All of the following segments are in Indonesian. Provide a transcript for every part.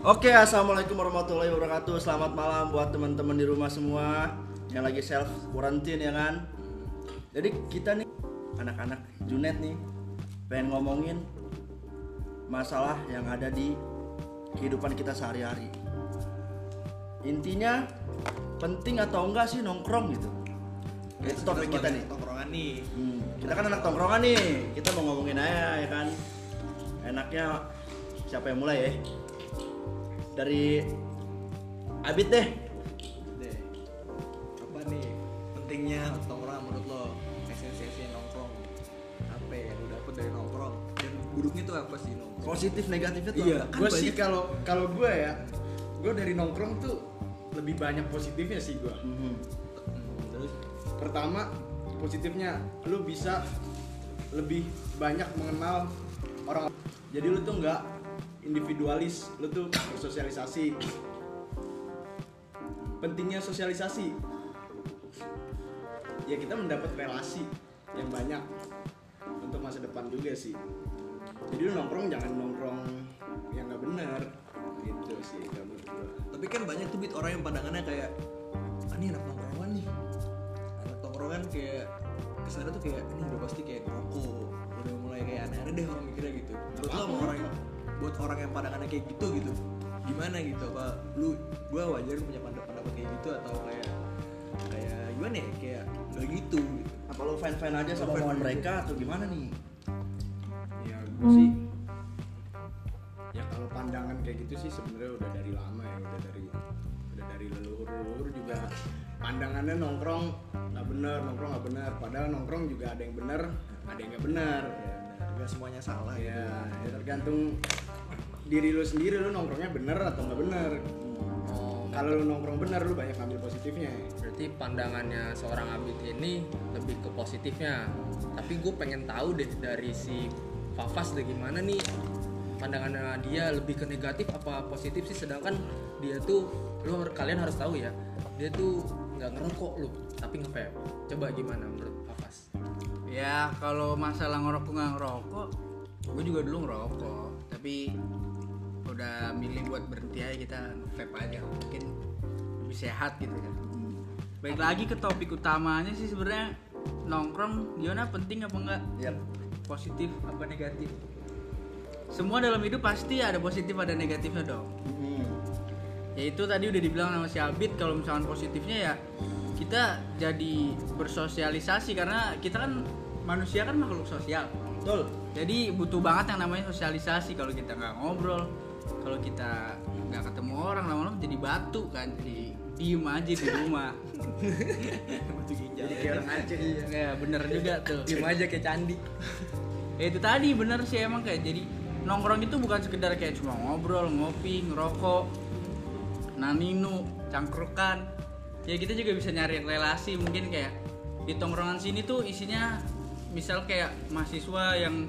Oke, assalamualaikum warahmatullahi wabarakatuh. Selamat malam buat teman-teman di rumah semua yang lagi self quarantine ya kan. Jadi kita nih anak-anak Junet nih pengen ngomongin masalah yang ada di kehidupan kita sehari-hari. Intinya penting atau enggak sih nongkrong gitu. Itu topik kita nih. Tongkrongan nih. Hmm, kita kan anak tongkrongan nih. Kita mau ngomongin aja ya kan. Enaknya siapa yang mulai ya? Dari Abid deh. Deh. Apa nih pentingnya tongkrongan menurut lo? Esensi nongkrong. Apa yang lo dapet dari nongkrong? Dan buruknya tuh apa sih nongkrong? Positif negatifnya tuh. Iya. apa? Kan gue sih kalau kalau gue ya gue dari nongkrong tuh lebih banyak positifnya sih gue Mhm. Hmm, terus pertama positifnya lu bisa lebih banyak mengenal orang jadi lu tuh nggak individualis lu tuh bersosialisasi. Pentingnya sosialisasi. Ya kita mendapat relasi yang banyak untuk masa depan juga sih. Jadi lu nongkrong jangan nongkrong yang nggak benar gitu sih gua. tapi kan banyak tuh bit orang yang pandangannya kayak ah, ini anak tongkrongan nih. Anak tongkrongan kayak kesannya tuh kayak ini udah pasti kayak ngerokok. Udah mulai kayak aneh-aneh deh orang mikirnya gitu. Menurut lo orang yang buat orang yang pandangannya kayak gitu gitu. Gimana gitu? Apa lu gua wajar punya pendapat pendapat kayak gitu atau kayak kayak gimana ya? Kayak gak gitu gitu. Apa lu fan-fan aja sama omongan fan mereka atau gimana nih? ya gue sih. Ya kalau pandangan kayak gitu sih sebenarnya udah dari lama ya udah dari udah dari leluhur leluhur juga pandangannya nongkrong nggak bener nongkrong nggak bener. Padahal nongkrong juga ada yang bener ada yang nggak bener ya benar gak semuanya salah ya, gitu ya tergantung diri lu sendiri lu nongkrongnya bener atau nggak bener. Oh, kalau lu nongkrong bener lu banyak ngambil positifnya. Berarti pandangannya seorang Abid ini lebih ke positifnya. Tapi gue pengen tahu deh dari si Fafas deh gimana nih pandangannya dia lebih ke negatif apa positif sih? Sedangkan dia tuh lo kalian harus tahu ya dia tuh nggak ngerokok lo tapi ngevape. Coba gimana menurut Fafas Ya kalau masalah ngerokok nggak ngerokok, gue juga dulu ngerokok, tapi udah milih buat berhenti aja kita vape aja, mungkin lebih sehat gitu kan. Baik lagi ke topik utamanya sih sebenarnya nongkrong gimana penting apa enggak? Yap. Positif apa negatif? Semua dalam hidup pasti ada positif ada negatifnya dong. Mhm. Ya itu tadi udah dibilang sama si Abid kalau misalkan positifnya ya kita jadi bersosialisasi karena kita kan manusia kan makhluk sosial. Betul. Jadi butuh banget yang namanya sosialisasi kalau kita nggak ngobrol, kalau kita nggak ketemu orang lama-lama jadi batu kan, jadi diem aja di rumah. batu ginjal jadi kayak orang Aceh ya bener juga tuh. diem aja kayak candi Ya itu tadi bener sih emang kayak jadi nongkrong itu bukan sekedar kayak cuma ngobrol, ngopi, ngerokok, naninu, cangkrukan. Ya kita juga bisa nyari relasi mungkin kayak di tongkrongan sini tuh isinya misal kayak mahasiswa yang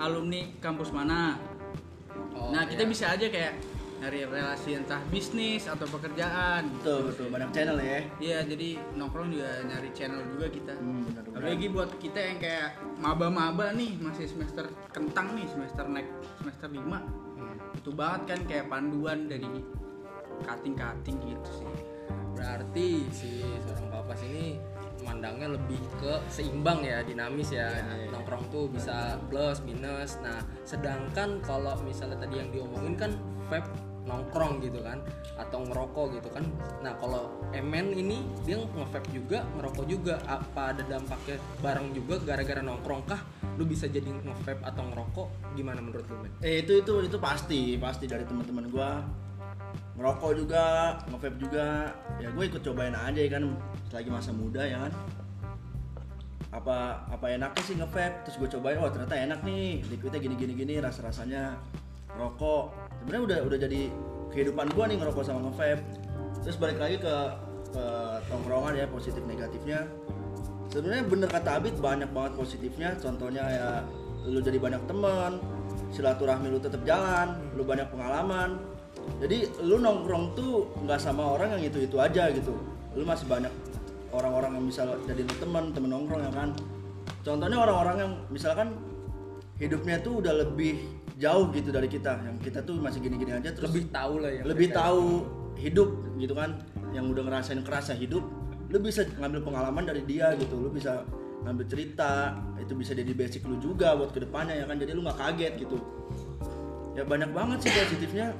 alumni kampus mana. Oh, nah kita iya. bisa aja kayak nyari relasi entah bisnis atau pekerjaan. Betul, betul. Banyak channel ya. Iya jadi nongkrong juga nyari channel juga kita. Hmm, benar, benar. Apalagi buat kita yang kayak maba-maba nih masih semester kentang nih semester naik semester 5 itu banget kan kayak panduan dari cutting-cutting gitu sih. Berarti si seorang papas ini memandangnya lebih ke seimbang ya, dinamis ya. Nongkrong tuh bisa plus minus. Nah, sedangkan kalau misalnya tadi yang diomongin kan vape nongkrong gitu kan atau ngerokok gitu kan. Nah, kalau Emen ini dia nge-vape juga, ngerokok juga. Apa ada dampaknya bareng juga gara-gara nongkrong kah? Lu bisa jadi nge-vape atau ngerokok? Gimana menurut lu, Men? Eh itu itu itu pasti pasti dari teman-teman gua ngerokok juga, nge-vape juga. Ya gue ikut cobain aja ya kan selagi masa muda ya kan. Apa apa enaknya sih nge-vape? Terus gue cobain wah ternyata enak nih. Liquidnya gini gini gini rasa rasanya rokok. Sebenarnya udah udah jadi kehidupan gua nih ngerokok sama nge-vape. Terus balik lagi ke ke tongkrongan ya positif negatifnya. Sebenarnya bener kata Abid banyak banget positifnya. Contohnya ya lu jadi banyak teman silaturahmi lu tetap jalan lu banyak pengalaman jadi lu nongkrong tuh nggak sama orang yang itu itu aja gitu. Lu masih banyak orang-orang yang bisa jadi teman temen nongkrong ya kan? Contohnya orang-orang yang misalkan hidupnya tuh udah lebih jauh gitu dari kita. Yang kita tuh masih gini-gini aja terus lebih tahu lah ya. lebih tahu hidup gitu kan. Yang udah ngerasain kerasa hidup lu bisa ngambil pengalaman dari dia gitu. Lu bisa ngambil cerita itu bisa jadi basic lu juga buat ke depannya ya kan? Jadi lu nggak kaget gitu. Ya banyak banget sih positifnya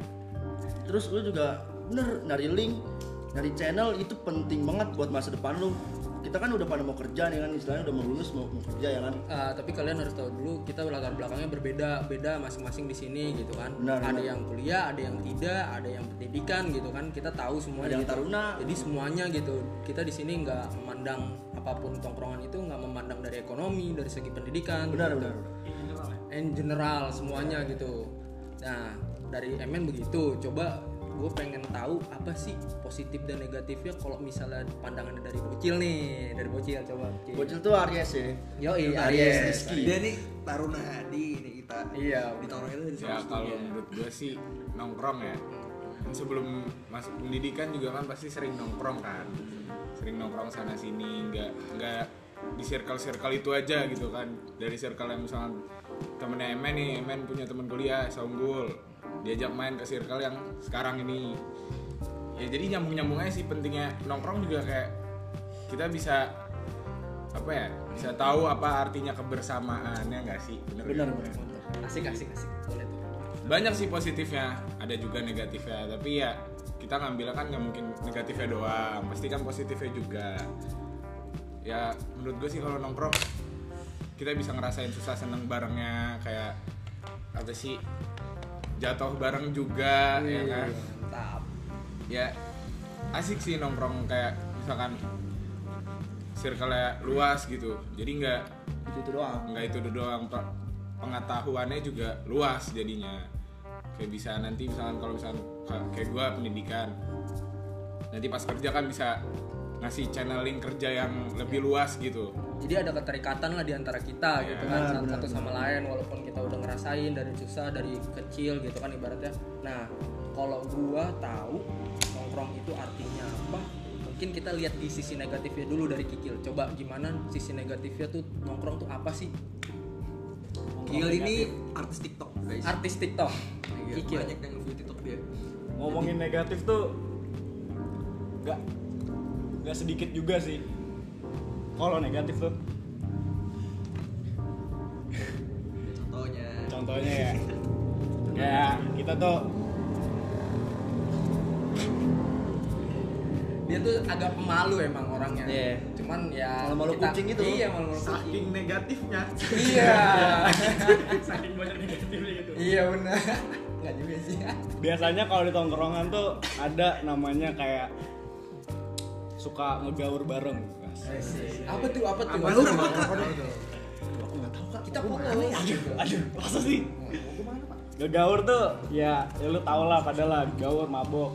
terus lu juga bener nyari link nyari channel itu penting banget buat masa depan lu. Kita kan udah pada mau kerja nih kan istilahnya udah mau lulus mau, mau kerja ya kan? Ah, tapi kalian harus tahu dulu kita latar belakangnya berbeda beda masing-masing di sini gitu kan. Benar, ada benar. yang kuliah ada yang tidak ada yang pendidikan gitu kan. Kita tahu semua Ada yang taruna. jadi semuanya gitu. Kita di sini nggak memandang apa pun tongkrongan itu nggak memandang dari ekonomi dari segi pendidikan benar gitu. benar. In general semuanya gitu. Nah dari MN begitu. Coba gue pengen tahu apa sih positif dan negatifnya kalau misalnya pandangannya dari bocil nih dari bocil coba. Bocil, bocil tuh Aries ya Yoi, Aries. Aries. Rizky. Dia nih taruna hadi ini kita Iya, di tahun itu ya kalau menurut gue sih nongkrong ya. Sebelum masuk pendidikan juga kan pasti sering nongkrong kan. Sering nongkrong sana sini nggak nggak di circle circle itu aja gitu kan. Dari circle yang misalnya temennya Emen nih Emen punya temen kuliah Saunggul diajak main ke circle yang sekarang ini. Ya jadi nyambung nyambung aja sih pentingnya nongkrong juga kayak kita bisa apa ya bisa tahu apa artinya kebersamaannya nggak sih? Bener benar nggak? benar asik asik asik. Boleh tuh. Banyak sih positifnya. Ada juga negatifnya. Tapi ya kita ngambil kan nggak mungkin negatifnya doang. Pasti kan positifnya juga. Ya menurut gue sih kalau nongkrong kita bisa ngerasain susah seneng barengnya. Kayak apa sih jatuh bareng juga ya kan? mantap. Ya asik sih nongkrong kayak misalkan circle luas gitu. Jadi nggak itu itu doang. nggak itu doang pe- pengetahuannya juga luas jadinya. Kayak bisa nanti misalkan kalau misalkan ka- kayak gue pendidikan. Nanti pas kerja kan bisa ngasih channeling kerja yang lebih luas gitu. Jadi ada keterikatan lah di antara kita gitu kan satu, satu sama lain walaupun kita udah ngerasain dari susah dari kecil gitu kan ibaratnya. Nah kalau gua tahu nongkrong itu artinya apa mungkin kita lihat di sisi negatifnya dulu dari kikil. Coba gimana sisi negatifnya tuh nongkrong tuh apa sih? Gil ini artis TikTok guys. Artis TikTok. Iya, kikil. banyak yang nge-view TikTok dia. Ngomongin negatif tuh nggak nggak sedikit juga sih. Kalau negatif tuh. Contohnya. Contohnya ya. Kayak kita tuh dia tuh agak pemalu emang orangnya. Iya. cuman ya Malu-malu kita- kucing gitu. iya malu-malu kucing. Saking negatifnya. Iya. Saking banyak negatifnya gitu. Iya benar. Nggak juga sih. Biasanya kalau di tongkrongan tuh ada namanya kayak suka ngegaur bareng. Apa tuh? Apa tuh? Apa lu udah makan? kita pokoknya aduh masa sih? Ngegaur tuh ya, ya lu tau lah padahal lah gaur mabok.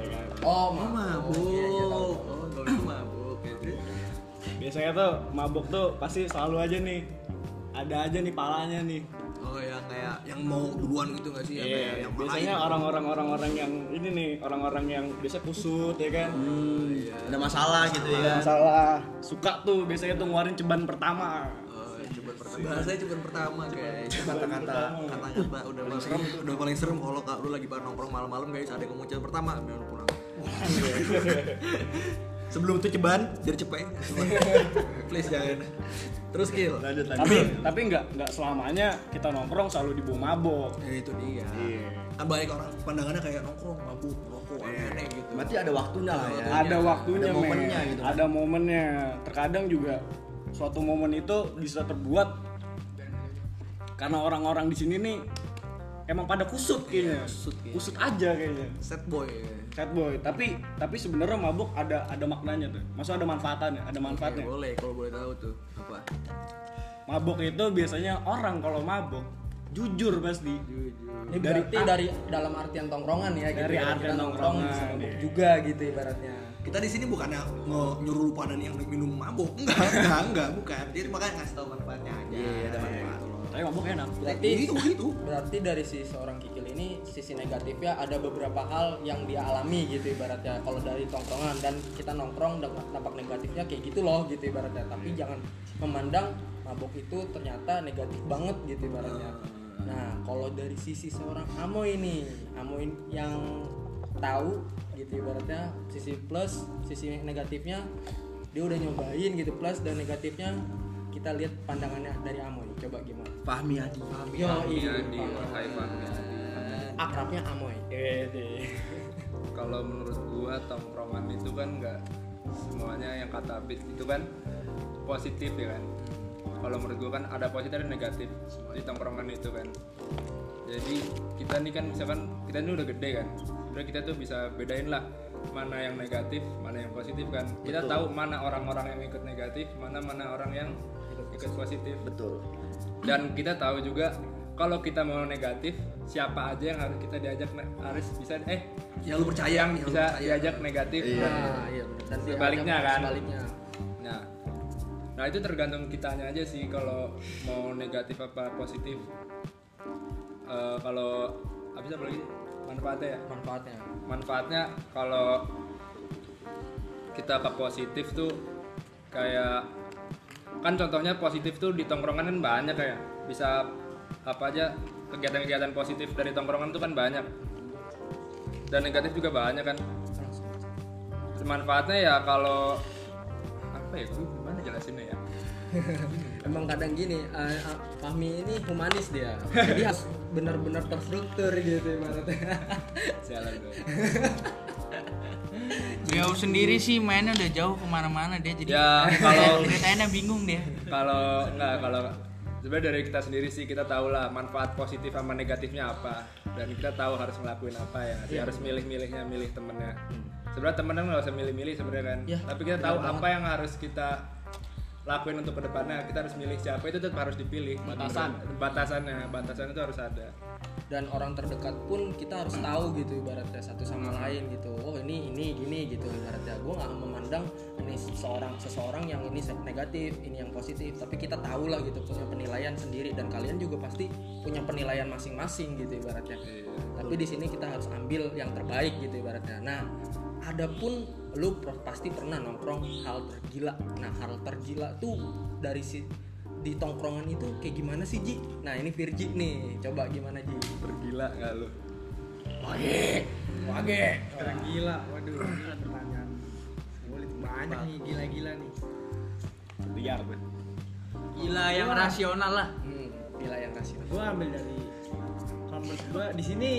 Ya kan? oh oh mabuk Iya, iya, tahu. mabuk oh mabuk ya terus biasanya tuh mabok tuh pasti selalu aja nih. Ada aja nih palanya nih kayak yang mau duluan gitu gak sih? Yang Iya, kayak yang biasanya main. orang-orang orang-orang yang ini nih orang-orang yang biasa kusut ya kan? Ada masalah gitu ada ya masalah. Suka tuh biasanya tuh ngeluarin ceban pertama. Oh, ceban pertama. Bahasanya ceban pertama kayak kata-kata kata-kata udah paling serem. udah paling serem. Kalau kak lu lagi bareng nongkrong malam-malam guys ada yang ngomong ceban pertama memang pulang sebelum itu ceban jadi cepet. Please jangan. Terus kill lanjut lanjut. Tapi tapi nggak nggak selamanya kita nongkrong selalu dibawa mabok ya itu dia. Iya. kan banyak orang pandangannya kayak nongkrong mabuk rokok aneh-aneh gitu. Berarti ada waktunya lah ya. Ada waktunya. Ada men. momennya gitu kan. ada momennya. Terkadang juga suatu momen itu bisa terbuat karena orang-orang di sini nih emang pada kusut kayaknya. kusut kayaknya. kusut aja kayaknya. Set boy sad boy. Tapi tapi sebenarnya mabuk ada ada maknanya tuh. Maksudnya ada manfaatannya ada Oke, manfaatnya. boleh kalau boleh tahu tuh apa? Mabuk itu biasanya orang kalau mabuk jujur pasti. Jujur. Ini berarti dari dalam artian tongkrongan ya gitu Dari ya. artian Kita nongkrong tongkrongan, bisa mabuk iya. juga gitu ibaratnya. Kita di sini bukannya mau nyuruh lu pada yang minum mabuk. Enggak enggak enggak bukan. Jadi makanya ngasih tahu manfaatnya aja Iya, ada manfaat tapi mabuk enak. Berarti itu itu berarti dari si seorang kikil ini sisi negatifnya ada beberapa hal yang dia alami gitu ibaratnya. Kalau dari tongkrongan dan kita nongkrong dampak, negatifnya kayak gitu loh gitu ibaratnya. Tapi jangan memandang mabok itu ternyata negatif banget gitu ibaratnya. Nah, kalau dari sisi seorang Amo ini, Amo ini yang tahu gitu ibaratnya sisi plus, sisi negatifnya dia udah nyobain gitu plus dan negatifnya kita lihat pandangannya dari Amo nih. Coba gimana? Fahmi Adi Yo, Iya di Hai Fahmi Adi. akrabnya Amoy. Eh, deh. Kalau menurut gua tongkrongan itu kan nggak semuanya yang kata Abid itu kan positif ya kan. Kalau menurut gua kan ada positif dan negatif di tongkrongan itu kan. Jadi kita nih kan misalkan kita ini udah gede kan, udah kita tuh bisa bedain lah mana yang negatif, mana yang positif kan. Kita tahu mana orang-orang yang ikut negatif, mana mana orang yang ikut positif. betul dan kita tahu juga kalau kita mau negatif siapa aja yang harus kita diajak harus bisa eh yang lu percaya yang lu bisa percaya. diajak negatif Iya. Nah, iya benar. Dan Sebaliknya kan? Sebaliknya. nah nah itu tergantung kitanya aja sih kalau mau negatif apa positif Eh, kalau habis apa lagi manfaatnya ya Manfaatnya. manfaatnya kalau kita ke positif tuh kayak kan contohnya positif tuh di tongkrongan kan banyak kayak bisa apa aja kegiatan-kegiatan positif dari tongkrongan tuh kan banyak dan negatif juga banyak kan manfaatnya ya kalau apa ya gue gimana jelasinnya ya Emang kadang gini, eh, Fahmi ini humanis dia. Jadi harus benar-benar terstruktur gitu ibaratnya. Sialan gue. Beliau sendiri sih mainnya udah jauh ke mana-mana dia jadi Ya, kalau- ceritanya bingung dia. kalau nggak kalau sebenarnya dari kita sendiri sih kita tahu lah manfaat positif sama negatifnya apa. Dan kita tahu harus ngelakuin apa ya Jadi harus milih-milihnya milih temennya. Sebenarnya temen kan nggak usah milih-milih sebenarnya kan. Ya, tapi kita tahu apa yang harus kita lakuin untuk ke depannya kita harus milih siapa itu tetap harus dipilih Batasan. batasannya batasan itu harus ada Dan orang terdekat pun kita harus tahu gitu ibaratnya satu sama lain gitu. Oh ini ini gini gitu ibaratnya. Gue nggak memandang ini seseorang seseorang yang ini negatif, ini yang positif. Tapi kita tahu lah gitu punya penilaian sendiri dan kalian juga pasti punya penilaian masing-masing gitu ibaratnya. Tapi di sini kita harus ambil yang terbaik gitu ibaratnya. Nah, adapun lu pasti pernah nongkrong hal tergila. Nah, hal tergila tuh dari si di tongkrongan itu kayak gimana sih Ji? Nah ini Virgi nih, coba gimana Ji? bergila nggak lu Wage, wage. gila waduh ini pertanyaan sulit banyak nih gila-gila nih liar tuh Gila yang rasional lah. Hmm, gila yang kasih. gue ambil dari kalau menurut gue di sini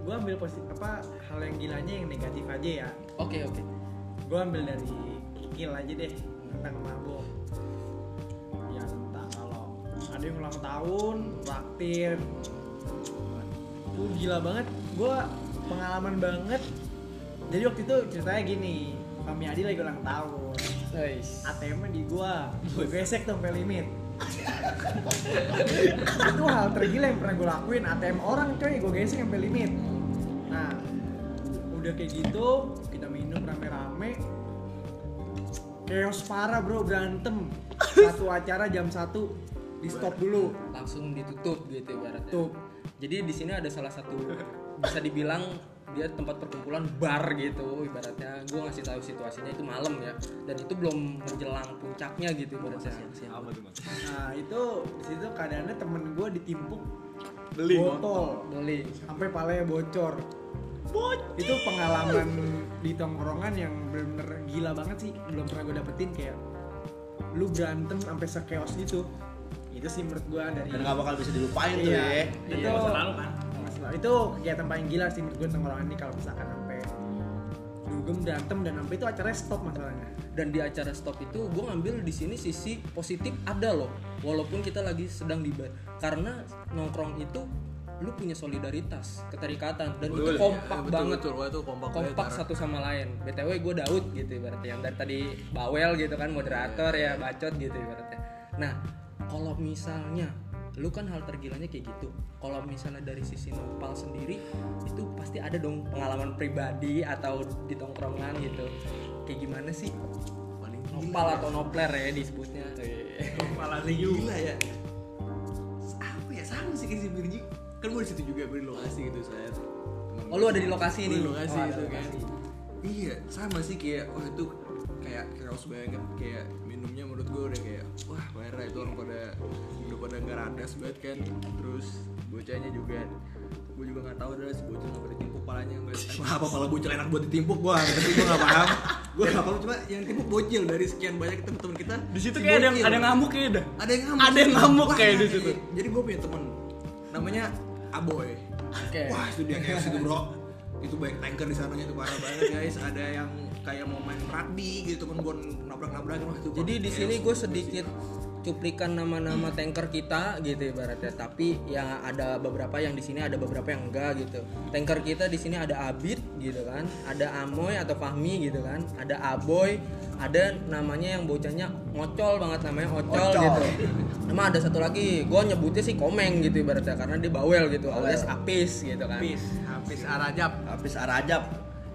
gue ambil positif apa hal yang gilanya yang negatif aja ya Oke oke. gue ambil dari kikil aja deh tentang mabok ya tentang kalau ada yang ulang tahun traktir. Itu gila banget. Gue pengalaman banget. Jadi waktu itu ceritanya gini Kami Adi lagi ulang tahun. ATM di gua gue gesek sampai limit. Itu hal tergila yang pernah gue lakuin. ATM orang coy gue gesek sampai limit. Nah udah kayak gitu kita minum rame-rame. Chaos parah bro berantem. Satu acara jam satu di stop dulu. Langsung ditutup gitu ibaratnya. Tutup. Jadi di sini ada salah satu bisa dibilang dia tempat perkumpulan bar gitu ibaratnya. Gue ngasih tahu situasinya itu malam ya. Dan itu belum menjelang puncaknya gitu ibaratnya. apa tuh mas? Nah itu di situ keadaannya temen gue ditimpuk Beli botol. boleh sampai palanya bocor itu pengalaman di tongkrongan yang bener-bener gila banget sih. Belum pernah gue dapetin kayak lu berantem sampai sekeos gitu. Itu sih menurut gue dari dan nggak bakal bisa dilupain tuh iya, ya. Itu masa lalu kan? masa lalu. itu kegiatan paling gila sih menurut gue tongkrongan ini kalau misalkan sampai dugem berantem dan sampai itu acaranya stop masalahnya. Dan di acara stop itu gue ngambil di sini sisi positif ada loh. Walaupun kita lagi sedang di bar karena nongkrong itu lu punya solidaritas keterikatan dan itu kompak betul, banget. betul. Itu kompak kompak satu sama lain. Btw gue Daud gitu ibaratnya yang dari tadi bawel gitu kan moderator ya bacot gitu ibaratnya. Nah kalau misalnya lu kan hal tergilanya kayak gitu kalau misalnya dari sisi nopal sendiri itu pasti ada dong pengalaman pribadi atau di tongkrongan gitu. Kayak gimana sih? Paling nopal atau nopler ya disebutnya. Kepala gila ya. apa ya? Sama sih kayak si Birji kan gue di situ juga gue di lokasi gitu saya oh lu ada di lokasi nih di lokasi Oh, itu kan. iya sama sih kayak wah itu kayak chaos banget. Kayak minumnya menurut gue udah kayak wah parah. Itu orang pada udah pada nggak radas banget kan. Terus bocahnya juga gue juga nggak tahu adalah si bocah nggak ditimpuk palanya nggak emang apa pala bocil enak buat ditimpuk gue tapi gue nggak paham. Gue nggak paham cuma yang timpuk bocil dari sekian banyak teman-teman kita Di situ si kayak ada yang ada yang ngamuk kayak dah. ada yang ngamuk. Ada yang ngamuk Wah, kayak di situ. jadi gue punya temen. Namanya Aboy Oke. wah itu dia kayak itu bro itu banyak tanker di sana itu parah banget guys ada yang kayak mau main rugby gitu temen gue nabrak nabrak Jadi di sini gue sedikit cuplikan nama-nama tanker kita gitu ibaratnya. Tapi ya ada beberapa yang di sini ada beberapa yang enggak gitu. Tanker kita di sini ada Abid gitu kan, ada Amoy atau Fahmi gitu kan, ada Aboy, ada namanya yang bocahnya ngocol banget namanya Ocol, gitu. Nama ada satu lagi, gue nyebutnya sih Komeng gitu ibaratnya karena dia bawel gitu, alias Apis gitu kan. Habis, habis Arajab. Habis Arajab.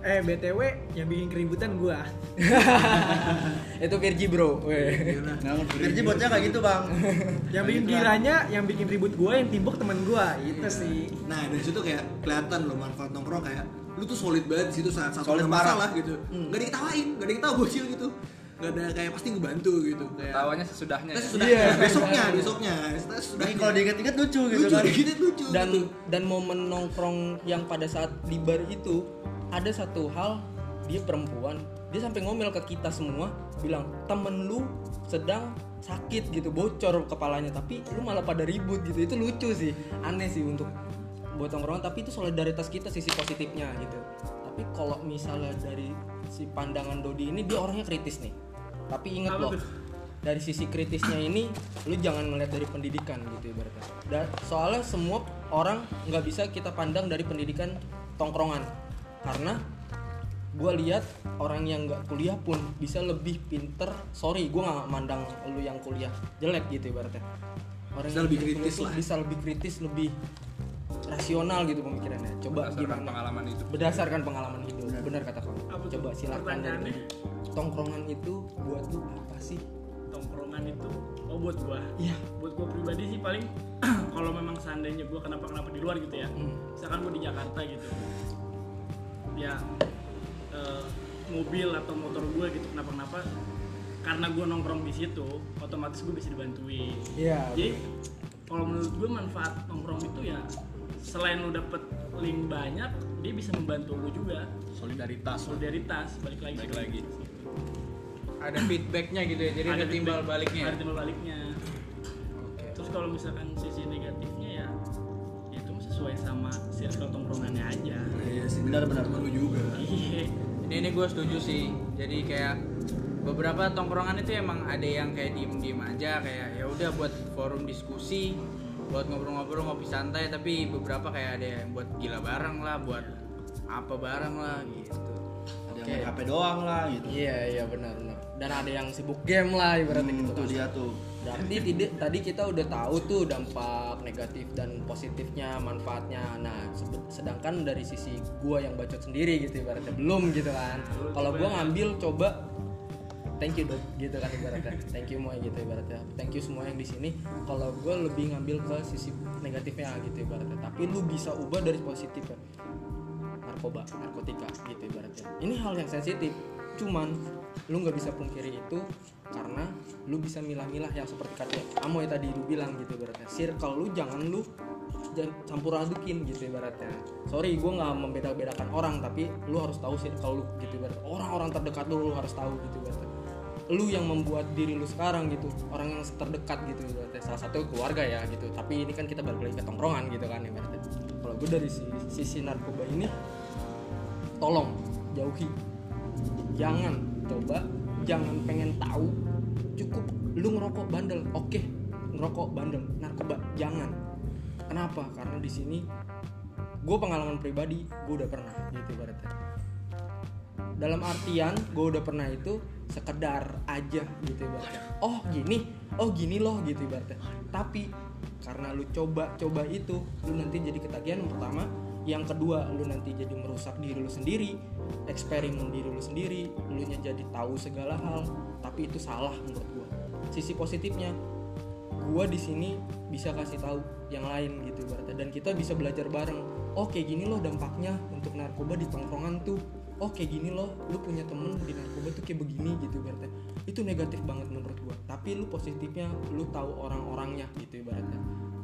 Eh BTW yang bikin keributan gua. Itu Virgi bro. Weh. Virgi bocah kayak gitu bang. Yang bikin giranya, yang bikin ribut gua, yang timbuk temen gua. Itu sih. nah dari situ kayak kelihatan loh manfaat nongkrong kayak lu tuh solid banget di situ saat satu masalah gitu nggak ada yang ketawain nggak ada yang tahu bocil gitu nggak ada kayak pasti ngebantu gitu kayak Tawanya sesudahnya. Nah, ya. sudah besoknya besoknya setelah sudah Jadi kalau diinget-inget lucu gitu lucu kan. gitu lucu dan gitu. dan momen nongkrong yang pada saat di bar itu ada satu hal dia perempuan dia sampai ngomel ke kita semua bilang temen lu sedang sakit gitu bocor kepalanya tapi lu malah pada ribut gitu itu lucu sih aneh sih untuk buat nongkrongan tapi itu solidaritas kita sisi positifnya gitu tapi kalau misalnya dari si pandangan Dodi ini dia orangnya kritis nih tapi inget Apa loh tuh? dari sisi kritisnya ini lu jangan melihat dari pendidikan gitu ibaratnya. Dan soalnya semua orang nggak bisa kita pandang dari pendidikan tongkrongan. Karena gue lihat orang yang nggak kuliah pun bisa lebih pinter. Sorry gue nggak mandang lu yang kuliah jelek gitu ibaratnya. Orang Bisa yang lebih kritis lah. bisa lebih kritis lebih rasional gitu pemikirannya. Coba Berdasarkan gimana? pengalaman hidup. berdasarkan pengalaman hidup benar. Kata kamu. Coba silakan dari. Tongkrongan itu buat lu apa sih Tongkrongan itu, oh buat gua. Iya. Buat gua pribadi sih paling kalau memang seandainya gua kenapa kenapa di luar gitu ya. Hmm. Misalkan gua di Jakarta gitu. Ya eh, mobil atau motor gua gitu kenapa kenapa karena gua nongkrong di situ otomatis gua bisa dibantuin. Iya. Jadi kalau menurut gue manfaat nongkrong itu ya selain lu dapet link banyak, dia bisa membantu lu juga. Solidaritas. Solidaritas balik lagi. Balik lagi. Ada feedbacknya gitu ya, jadi ada, timbal feedback, baliknya. Ada timbal baliknya. Terus kalau misalkan sisi negatifnya ya, ya itu sesuai sama circle tongkrongannya aja. iya sih Benar-benar. temen lu juga Iya. Ini ini gue setuju sih. Jadi kayak beberapa tongkrongan itu emang ada yang kayak diem-diem aja kayak ya udah buat forum diskusi, buat ngobrol-ngobrol ngopi santai. Tapi beberapa kayak ada yang buat gila bareng lah, buat apa bareng lah gitu. Ada yang main HP doang lah gitu. Iya iya benar benar. Dan ada yang sibuk game lah ibaratnya Hmm, gitu. itu kan. dia tuh. Berarti tidak tadi kita udah tahu tuh dampak negatif dan positifnya, manfaatnya. Nah, sedangkan dari sisi gua yang bacot sendiri gitu ibaratnya belum gitu kan. Kalau gua ngambil coba thank you dok gitu kan ibaratnya. Thank you semua gitu ibaratnya. Thank you semua yang di sini. Kalau gua lebih ngambil ke sisi negatifnya gitu ibaratnya. Tapi lu bisa ubah dari positifnya narkoba, narkotika gitu ibaratnya. Ini hal yang sensitif. Cuman lu nggak bisa pungkiri itu karena lu bisa milah-milah yang seperti kata Amoy tadi lu bilang gitu ibaratnya. Circle lu jangan lu campur adukin gitu ibaratnya. Sorry, gue nggak membeda-bedakan orang tapi lu harus tahu circle lu gitu ibaratnya. Orang-orang terdekat lu lu harus tahu gitu ibaratnya. Lu yang membuat diri lu sekarang gitu, orang yang terdekat gitu ibaratnya. Salah satu keluarga ya gitu. Tapi ini kan kita balik lagi ke tongkrongan gitu kan ibaratnya. Kalau gue dari si- sisi narkoba ini tolong jauhi jangan coba. Jangan pengen tahu. Cukup lu ngerokok bandel. Oke ngerokok bandel. Narkoba jangan. Kenapa? Karena di sini gue pengalaman pribadi gue udah pernah gitu ibaratnya. Dalam artian gue udah pernah itu sekedar aja gitu ibaratnya. Oh gini. Oh gini loh gitu ibaratnya. Tapi karena lu coba-coba itu lu nanti jadi ketagihan. Pertama yang kedua lu nanti jadi merusak diri lu sendiri eksperimen diri lu sendiri lu nya jadi tahu segala hal tapi itu salah menurut gua. Sisi positifnya gua di sini bisa kasih tahu yang lain gitu ibaratnya. Dan kita bisa belajar bareng oh gini loh dampaknya untuk narkoba di tongkrongan tuh. Oh gini loh lu punya temen di narkoba tuh kayak begini gitu ibaratnya. Itu negatif banget menurut gua. Tapi lu positifnya lu tahu orang-orangnya gitu ibaratnya.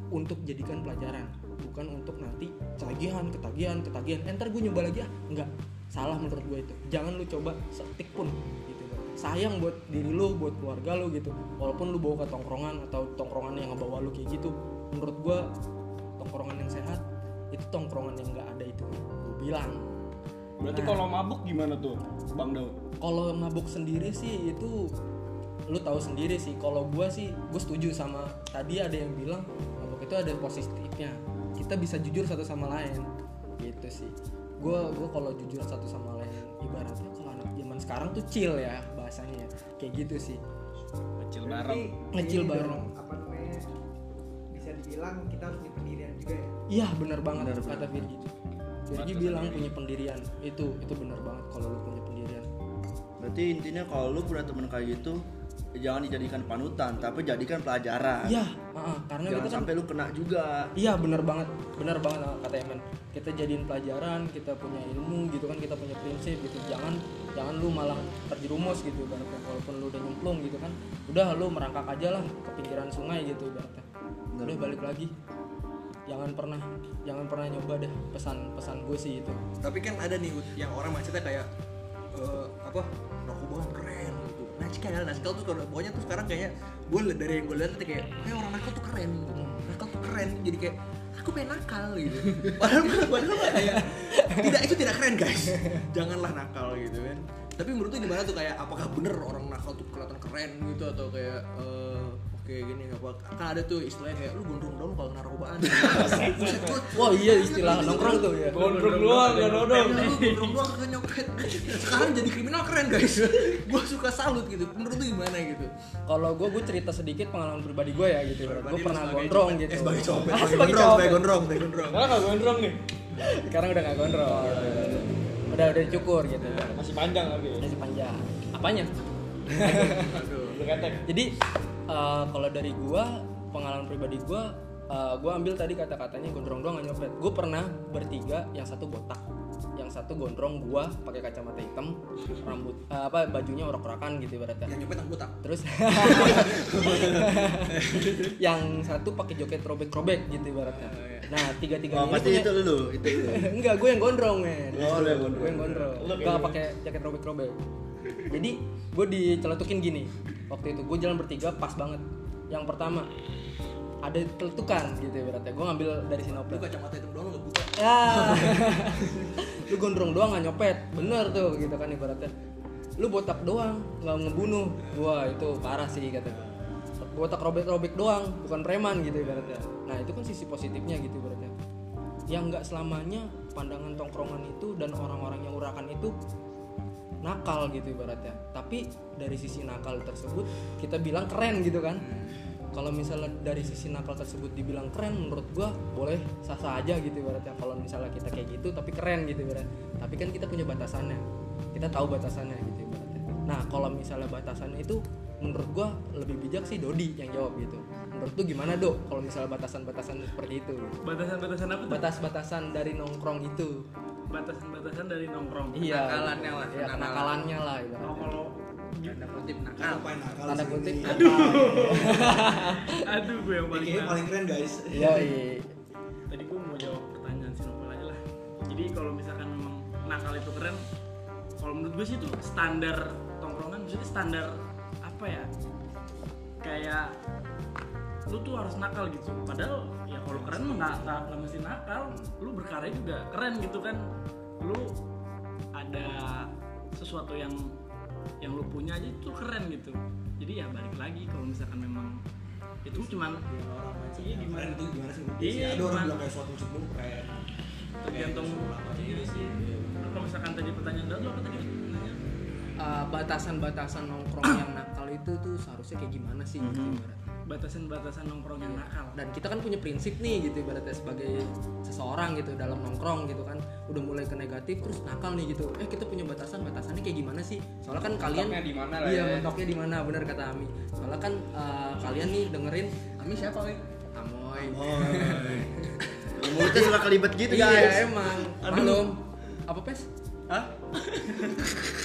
Untuk jadikan pelajaran bukan untuk nanti ketagihan ketagihan ketagihan. Eh, ntar gue nyoba lagi ah. Enggak. Salah menurut gue itu. Jangan lu coba setik pun gitu. Sayang buat diri lu buat keluarga lu gitu. Walaupun lu bawa ke tongkrongan atau tongkrongan yang ngebawa lu kayak gitu menurut gua tongkrongan yang sehat itu tongkrongan yang nggak ada itu. Gue bilang. Berarti Nah. kalau mabuk gimana tuh, Bang Daud? kalau mabuk sendiri sih itu lu tahu sendiri sih. Kalau gua sih gue setuju sama tadi ada yang bilang mabuk itu ada positifnya kita bisa jujur satu sama lain. Gitu sih. Gua gua kalau jujur satu sama lain ibaratnya kalau anak zaman sekarang tuh chill ya bahasanya. Ya. kayak gitu sih. Kecil Berarti bareng. Ngecil bareng. apa namanya bisa dibilang kita harus punya pendirian juga ya? Iya bener banget kata Virgi. Virgi bilang punya pendirian. Itu itu bener banget kalau lu punya pendirian. Berarti intinya kalau lu punya temen kayak gitu jangan dijadikan panutan, tapi jadikan pelajaran. iya karena Jangan kita kan sampai lu kena juga. Iya bener banget, bener banget ah, kata Emen. Kita jadiin pelajaran, kita punya ilmu gitu kan, kita punya prinsip gitu. Jangan jangan lu malah terjerumus gitu ibaratnya. Walaupun lu udah nyemplung gitu kan, udah lu merangkak aja lah ke pinggiran sungai gitu ibaratnya. Udah balik lagi. Jangan pernah, jangan pernah nyoba deh pesan-pesan gue sih itu. tapi kan ada nih yang orang mindsetnya kayak eh, apa narkoba keren gitu nakal nakal tuh kalau pokoknya tuh sekarang kayaknya gue dari yang gue lihat tuh kayak kayak orang nakal tuh keren nakal tuh keren. Jadi kayak aku pengen nakal gitu. Padahal padahal kayak tidak itu tidak keren guys. Janganlah nakal gitu kan. Tapi menurut lu gimana tuh kayak apakah bener orang nakal tuh kelihatan keren gitu atau kayak eh, oke gini apa kan ada tuh istilahnya kayak lu gondrong dong kalau narkobaan Wah iya istilah nongkrong tuh ya. Gondrong doang, gak nodong. Lu gondrong doang kagak nyopet sekarang jadi kriminal keren guys gue suka salut gitu menurut lu gimana gitu Kalau gue, gue cerita sedikit pengalaman pribadi gue ya gitu. Gue pernah sebagai gondrong copet. gitu. eh, sebagai copet Ah, sebagai sebagai gondrong sebagai copet. gondrong sebagai gondrong Karena gak gondrong nih. Sekarang udah gak gondrong. Udah udah dicukur gitu. Masih panjang lagi. Masih panjang. Apanya? Ketek. Jadi eh, kalau dari gua pengalaman pribadi gua eh, gua ambil tadi kata-katanya gondrong doang nggak nyopet. Gua pernah bertiga, yang satu botak, yang satu gondrong gua pakai kacamata hitam, rambut eh, apa bajunya orak-orakan gitu ibaratnya. yang nyopet yang botak Terus yang satu pakai joket robek-robek gitu ibaratnya. Nah, tiga-tiganya Oh, ini pasti punya- itu lu, itu lu. Enggak, gue yang gondrong men. Oh, lu yang gondrong. Gue yang gondrong. Enggak pakai jaket robek-robek. Jadi gue diceletukin gini. Waktu itu gue jalan bertiga pas banget. Yang pertama ada celetukan gitu ya berarti. Gue ngambil dari lu sinoplet. kacamata hitam doang lu nggak buka Ya. lu gondrong doang nggak nyopet. Bener tuh gitu kan ibaratnya. Lu botak doang nggak ngebunuh. Wah itu parah sih kata gue. Botak robek-robek doang, bukan preman gitu ibaratnya. Nah itu kan sisi positifnya gitu ibaratnya yang nggak selamanya pandangan tongkrongan itu dan orang-orang yang urakan itu nakal gitu ibaratnya. Tapi dari sisi nakal tersebut kita bilang keren gitu kan. Kalau misalnya dari sisi nakal tersebut dibilang keren menurut gua boleh sah-sah aja gitu ibaratnya. Kalau misalnya kita kayak gitu tapi keren gitu ibaratnya. Tapi kan kita punya batasannya. Kita tahu batasannya gitu ibaratnya. Nah kalau misalnya batasannya itu menurut gua lebih bijak sih Dodi yang jawab gitu. Menurut lu gimana dok? Kalau misalnya batasan-batasan seperti itu gitu? Batasan-batasan apa tuh? batas-batasan dari nongkrong itu Batasan-batasan dari nongkrong. iya Kenakalannya lah, iya, kenakalannya lah ibaratnya kalau Tanda kutip nakal. tanda kutip ini? aduh gue yang paling nakal. paling keren guys iya iya Tadi gue mau jawab pertanyaan si Novel aja lah. Jadi kalau misalkan memang nakal itu keren, kalau menurut gue sih itu standar tongkrongan, maksudnya standar apa ya? Kayak lu tuh harus nakal gitu. Padahal ya kalau keren mah nggak nggak nggak mesti nakal. Lu berkarya juga keren gitu kan. Lu ada sesuatu yang yang lu punya aja itu keren gitu. Jadi ya balik lagi kalau misalkan memang itu cuman iya keren gimana itu gimana sih Iya, ada orang bilang kayak suatu musik dulu keren tergantung iya sih Lu kalau misalkan tadi pertanyaan dulu apa tadi. Uh, batasan-batasan nongkrong yang nakal itu tuh seharusnya kayak gimana sih gitu ibaratnya. Batasan-batasan nongkrong yang nakal. Dan kita kan punya prinsip nih gitu ibaratnya sebagai seseorang gitu dalam nongkrong gitu kan. Udah mulai ke negatif terus nakal nih gitu. Eh kita punya batasan batasannya kayak gimana sih? Soalnya kan kalian Mentoknya di mana lah iya ya. mentoknya di mana? Benar kata Ami. Soalnya kan uh, kalian nih dengerin Ami siapa, Wei? Amoy. Mulutnya suka kelibet gitu iya guys. emang. Malum apa pes? Hah?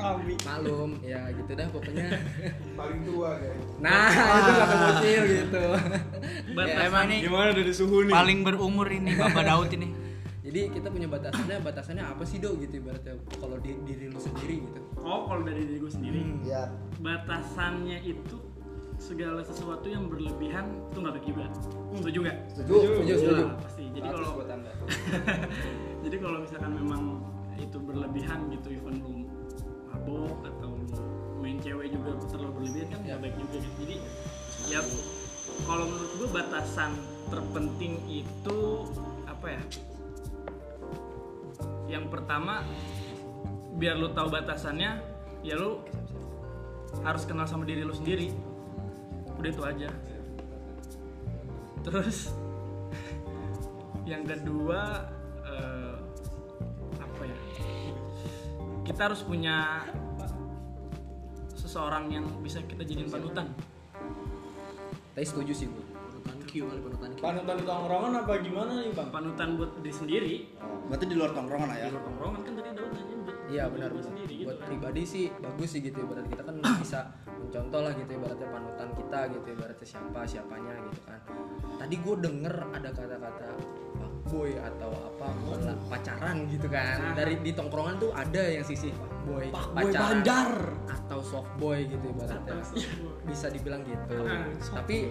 Malum, ya gitu dah pokoknya. Paling tua guys. Nah, itu kata bocil gitu. Batas Ya, Emang nih Gimana dari suhu nih? paling berumur ini Bapak Daud ini. Jadi kita punya batasannya, batasannya apa sih dok gitu ibaratnya kalau di diri lu sendiri gitu. Oh, kalau dari diri gue sendiri, ya batasannya itu segala sesuatu yang berlebihan itu nggak baik juga. Setuju nggak? setuju Setuju, setuju. lah, pasti. Jadi kalau jadi kalau misalkan memang itu berlebihan gitu, even lu mabok atau main cewek juga terlalu berlebihan kan nggak baik juga gitu. Jadi ya kalau menurut gue batasan terpenting itu apa ya? Yang pertama biar lu tahu batasannya, ya lu harus kenal sama diri lu sendiri. Udah itu aja. Terus yang kedua ya? Kita harus punya seseorang yang bisa kita jadiin panutan. Tapi setuju sih gue. panutan Q kali panutan Q Panutan di tongkrongan apa gimana nih bang? Panutan buat diri sendiri. berarti di luar tongkrongan lah ya Di luar tongkrongan kan tadi Daud nanya buat Iya benar diri benar. sendiri gitu Buat kan. pribadi sih bagus sih gitu ibarat kita kan bisa mencontoh lah gitu ibaratnya panutan kita gitu ibaratnya siapa siapanya gitu kan. Tadi gue denger ada kata-kata fuckboy atau apa malah pacaran gitu kan. Dari di tongkrongan tuh ada yang sisi fuckboy, pacaran atau softboy gitu ibaratnya. Bisa dibilang gitu. Tapi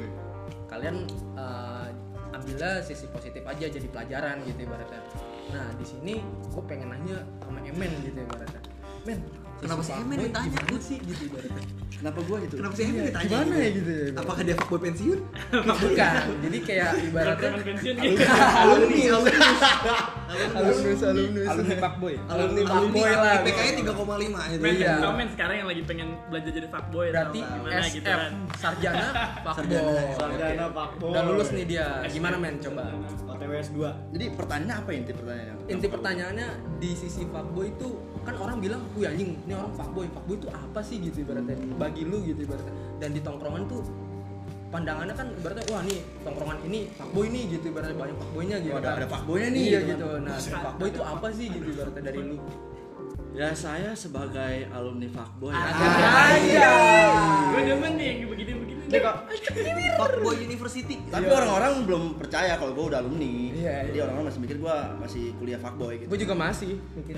kalian eh, ambillah sisi positif aja jadi pelajaran gitu ibaratnya. Nah di sini gue pengen nanya sama Emen gitu ibaratnya. Men, Kenapa si Emen fuckboy ditanya? Gimana sih gitu ibaratnya? kenapa gua gitu kenapa sih Emin ditanya Gimana ya gitu ya? apakah dia fuckboy pensiun Bukan, jadi kayak ibaratnya pensiun gitu. alumni alumni alumnus alumnus Alumni fuckboy. alumni fuckboy lah. IPK-nya 3,5 gitu Men, Iya. tau men sekarang yang lagi pengen belajar jadi fuckboy Berarti SF gitu kan. sarjana fuckboy. Sarjana fuckboy. Udah lulus nih dia. Gimana men coba? OTWS 2 jadi pertanyaan apa inti pertanyaannya Inti pertanyaannya di sisi fuckboy itu kan orang bilang, "Wih anjing, ini orang fuckboy. Fuckboy itu apa sih gitu ibaratnya? Bagi lu gitu ibaratnya." Dan di tongkrongan tuh pandangannya kan ibaratnya wah nih tongkrongan ini fuckboy nih gitu ibaratnya banyak fuckboynya gitu. Oh, ada- ada fuckboynya nih, Iya gitu gitu. Nah, fuckboy itu apa sih gitu ibaratnya dari lu? ya saya sebagai alumni fuckboy Aja. Gue demen nih yang begini-begini. Fuckboy university tapi orang-orang belum percaya kalau gua udah alumni Iya, jadi iya. orang-orang masih mikir gua masih kuliah fuckboy gitu Gue juga masih mungkin.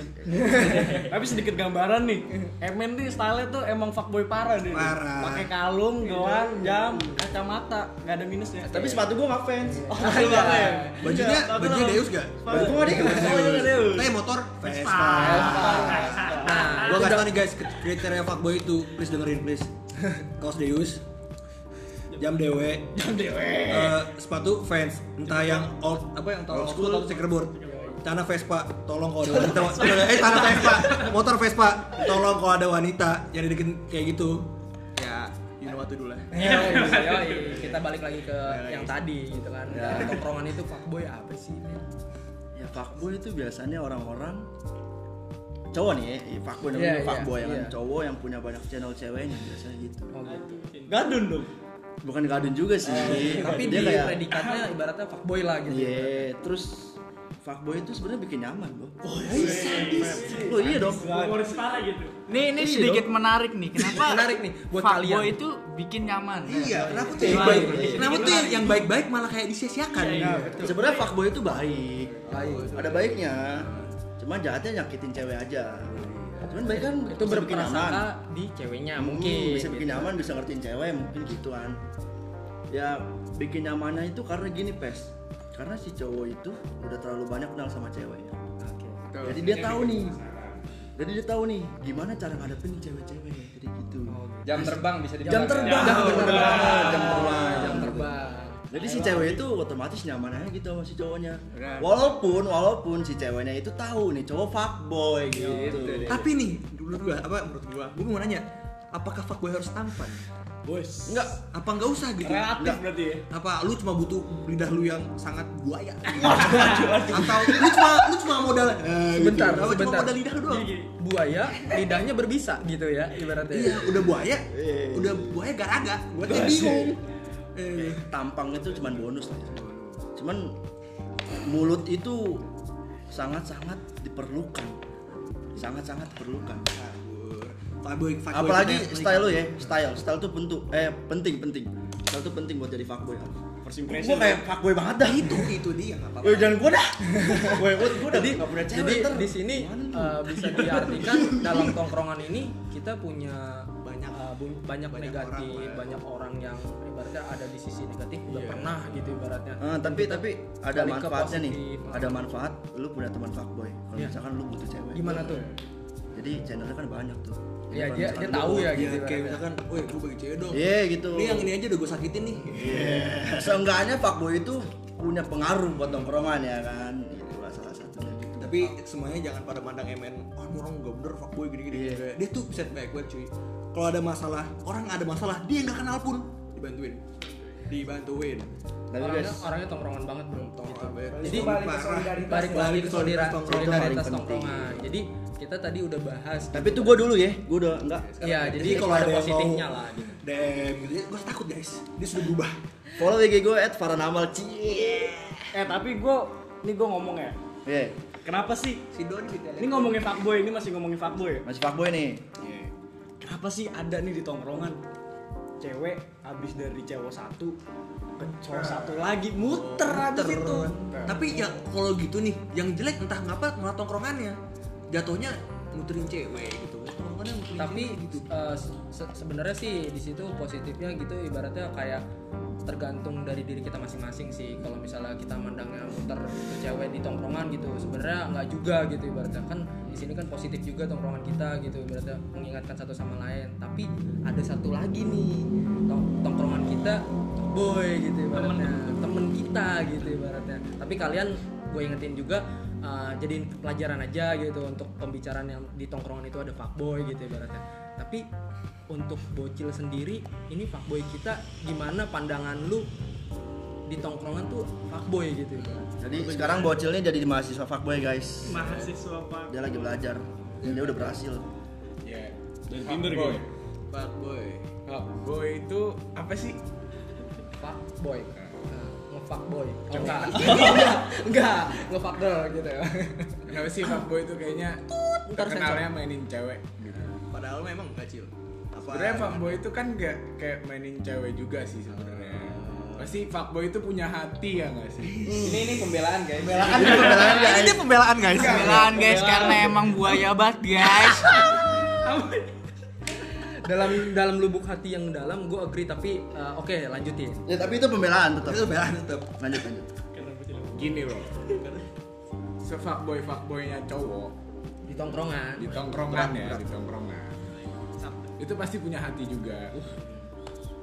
Tapi sedikit gambaran nih. Emen nih style tuh emang fuckboy parah deh. Parah. Pakai kalung, gelang, jam, kacamata, nggak ada minusnya. tapi sepatu gua nggak fans Oh, betul banget ya. bajunya bajunya Deus gak? sepatu gua dia Oh, iya Deus. Tapi motor Vespa. Nah, Gua kasih tau nih guys kriteria fuckboy itu please dengerin please. Kaos Deus. Jam dewe. Jam dewe. sepatu Vans. Entah yang old apa yang old school atau checkerboard. Celana Vespa, tolong kalau ada wanita. eh, celana Vespa, motor Vespa, tolong kalau ada wanita yang dibikin kayak gitu. Ya, you know what to do lah. Yoi, yoi. kita balik lagi ke yang tadi gitu kan. Dari tongkrongan itu fuckboy apa sih? ya fuckboy itu biasanya orang-orang cowok nih ya fuckboy Iya, namanya iya, fuckboy ya kan iya. cowok yang punya banyak channel ceweknya biasanya gitu Oh, gitu. Gadun dong. Bukan gadun juga sih Tapi di dia kayak predikatnya ibaratnya fuckboy lah gitu. iya terus fuckboy itu sebenarnya bikin nyaman bro oh iya oh iya dong Humoris parah gitu. Nih, ini Iya sedikit dong. menarik nih. Kenapa? Menarik nih buat fuckboy kalian. itu bikin nyaman. Iya, kenapa tuh yang baik? Kenapa tuh yang, baik-baik malah kayak disia-siakan? sebenarnya fuckboy itu baik Baik. ada baiknya cuma jahatnya nyakitin cewek aja cuman baik kan Itu berprasangka di ceweknya Hmm, mungkin. bisa bikin gitu. nyaman bisa ngertiin cewek mungkin gitu kan ya bikin nyamannya itu karena gini pes. Karena si cowok itu udah terlalu banyak kenal sama ceweknya. Jadi dia tahu nih. Jadi dia tahu nih gimana cara ngadepin cewek-cewek jadi gitu. Jam terbang bisa dibilang jam terbang. Jam terbang. banget, jam terbang. Jam terbang. Jadi si cewek itu otomatis nyaman aja gitu sama si cowoknya walaupun walaupun si ceweknya itu tahu nih cowok fuckboy gitu Tapi nih, dulu gua apa menurut gua, gua mau nanya, apakah fuckboy harus tampan? Bos. enggak Apa nggak usah gitu? Relatif berarti ya. Apa lu cuma butuh lidah lu yang sangat buaya? Atau lu cuma lu cuma modal eh, Sebentar, gitu. Sebentar. cuma modal lidah lu doang? Buaya lidahnya berbisa gitu ya ibaratnya. Iya, udah buaya, udah buaya garaga. Gua bingung. Eh, tampang itu cuman bonus lah ya. Cuman mulut itu sangat-sangat diperlukan. sangat-sangat diperlukan. Fuckboy, fuckboy apalagi style lu ya. style. Style tuh bentuk eh penting penting. Style tuh penting buat jadi fuckboy. First gue impression kayak fuckboy banget dah. Itu itu dia nggak apa-apa. Woi jangan gue dah. Gue gue gue udah jadi gak punya cewek jadi di sini uh, bisa diartikan dalam tongkrongan ini kita punya Banyak. uh, banyak, Banyak negatif orang lah. banyak orang yang ibaratnya ada di sisi negatif udah Iya. pernah gitu ibaratnya Eh, tapi tapi ada manfaatnya nih ada manfaat lu punya teman fuckboy kalau Iya. misalkan lu butuh cewek gimana tuh jadi channelnya kan banyak tuh ya kalau dia dia tahu ya Iya, gitu kayak ibaratnya. misalkan, woi gue bagi cewek dong. iya gitu Ini yang ini aja udah gue sakitin nih. Iya. seenggaknya fuckboy itu punya pengaruh buat nongkrongan ya kan itu lah salah satunya gitu Tapi semuanya jangan pada mandang MN. Oh, ini orang gak bener fuckboy gini-gini. Iya. Kayak, Dia tuh set banget cuy. Kalau ada masalah, orang ada masalah, dia nggak kenal pun dibantuin. Dibantuin. tapi orangnya guys orangnya tongkrongan banget bro gitu. Jadi Jadi balik ke parah. solidaritas. balik lagi ke solidaritas, tongkrongan. solidaritas tongkrongan jadi kita tadi udah bahas tapi itu gue dulu ya gue udah enggak ya jadi Jadi kalau ada positifnya lah gitu DM gitu, gue takut guys. Dia sudah berubah. follow IG gue at Faranamal cie eh tapi gue ini gue ngomong ya Iya, kenapa sih Si Don gitu. ini ngomongin fuckboy ini masih ngomongin fuckboy masih fuckboy nih kenapa sih ada nih di tongkrongan cewek abis dari cewek satu ke cowok satu lagi muter abis itu Tapi ya kalau gitu nih, yang jelek entah ngapa malah tongkrongannya. Jatuhnya muterin cewek gitu. Tapi gitu. uh, se- sebenarnya sih di situ positifnya gitu ibaratnya kayak tergantung dari diri kita masing-masing sih. Kalau misalnya kita mandangnya muter ke cewek di tongkrongan gitu sebenarnya nggak juga gitu ibaratnya. Kan di sini kan positif juga tongkrongan kita gitu ibaratnya mengingatkan satu sama lain. Tapi ada satu lagi nih tong- tongkrongan kita boy gitu ibaratnya. Temen. Kita gitu ibaratnya. Tapi kalian gue ingetin juga uh, jadiin pelajaran aja gitu untuk pembicaraan yang di tongkrongan itu ada fuckboy gitu ibaratnya. Tapi untuk bocil sendiri ini fuckboy kita gimana pandangan lu di tongkrongan tuh fuckboy gitu ibaratnya. jadi sekarang bocilnya jadi mahasiswa fuckboy guys. Mahasiswa pak dia lagi belajar. Dan dia udah berhasil. Ya Dan dan Tinder boy gitu. Fuckboy. boy itu apa sih? Fuckboy Nge-fuckboy oh, enggak. Enggak enggak nge-fuck girl gitu. Ya kenapa sih fuckboy itu kayaknya terkenalnya mainin cewek gitu? Padahal memang kecil. Apa? sebenarnya fuckboy itu kan gak kayak mainin cewek juga sih sebenarnya. Pasti fuckboy itu punya hati ya nggak sih? Ini ini pembelaan guys. Ini pembelaan guys. Pembelaan guys. Karena emang buaya banget guys. Dalam dalam lubuk hati yang dalam gue agree tapi uh, oke lanjutin. Ya tapi itu pembelaan tetap Itu pembelaan tetap. lanjut lanjut. Gini loh se fuckboy fuckboynya cowok di tongkrongan. Di tongkrongan ya di tongkrongan. Itu pasti punya hati juga.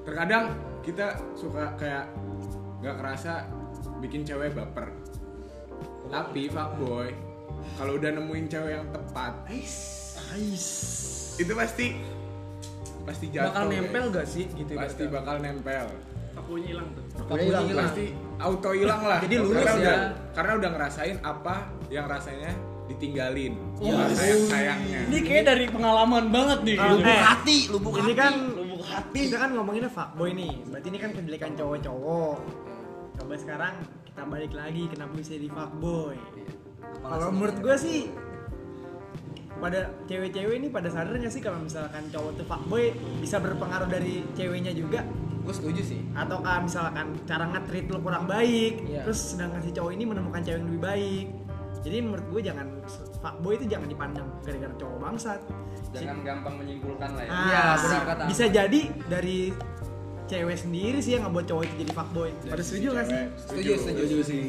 Terkadang kita suka kayak nggak kerasa bikin cewek baper. Tapi fuckboy kalau udah nemuin cewek yang tepat itu pasti pasti jatuh bakal guys. nempel gak sih gitu pasti ibaratnya? bakal nempel Pakunya hilang tuh Udah hilang pasti auto hilang lah Jadi lulus karena ya. udah, karena udah ngerasain apa yang rasanya ditinggalin Iya. sayang sayangnya ini kayak dari pengalaman banget nih gitu. Eh, Hati, lubuk ini hati. kan lubuk hati. Kita kan ngomonginnya fuckboy nih. Berarti ini kan kejelekan cowok-cowok. Coba sekarang kita balik lagi kenapa bisa di fuckboy. Kalau menurut gue sih pada cewek-cewek ini pada sadar nggak sih kalau misalkan cowok tuh fuckboy bisa berpengaruh dari ceweknya juga? Gue setuju sih. Atau kan misalkan cara nge-treat lo kurang baik Iya. terus sedangkan si cowok ini menemukan cewek yang lebih baik? Jadi menurut gue jangan fuckboy itu jangan dipandang gara-gara cowok bangsat. Jangan gampang menyimpulkan lah ya. Ah, Iya, benar kata. bisa jadi dari cewek sendiri sih yang ngebuat cowok itu jadi fuckboy. Pada setuju nggak sih? setuju setuju. Setuju sih.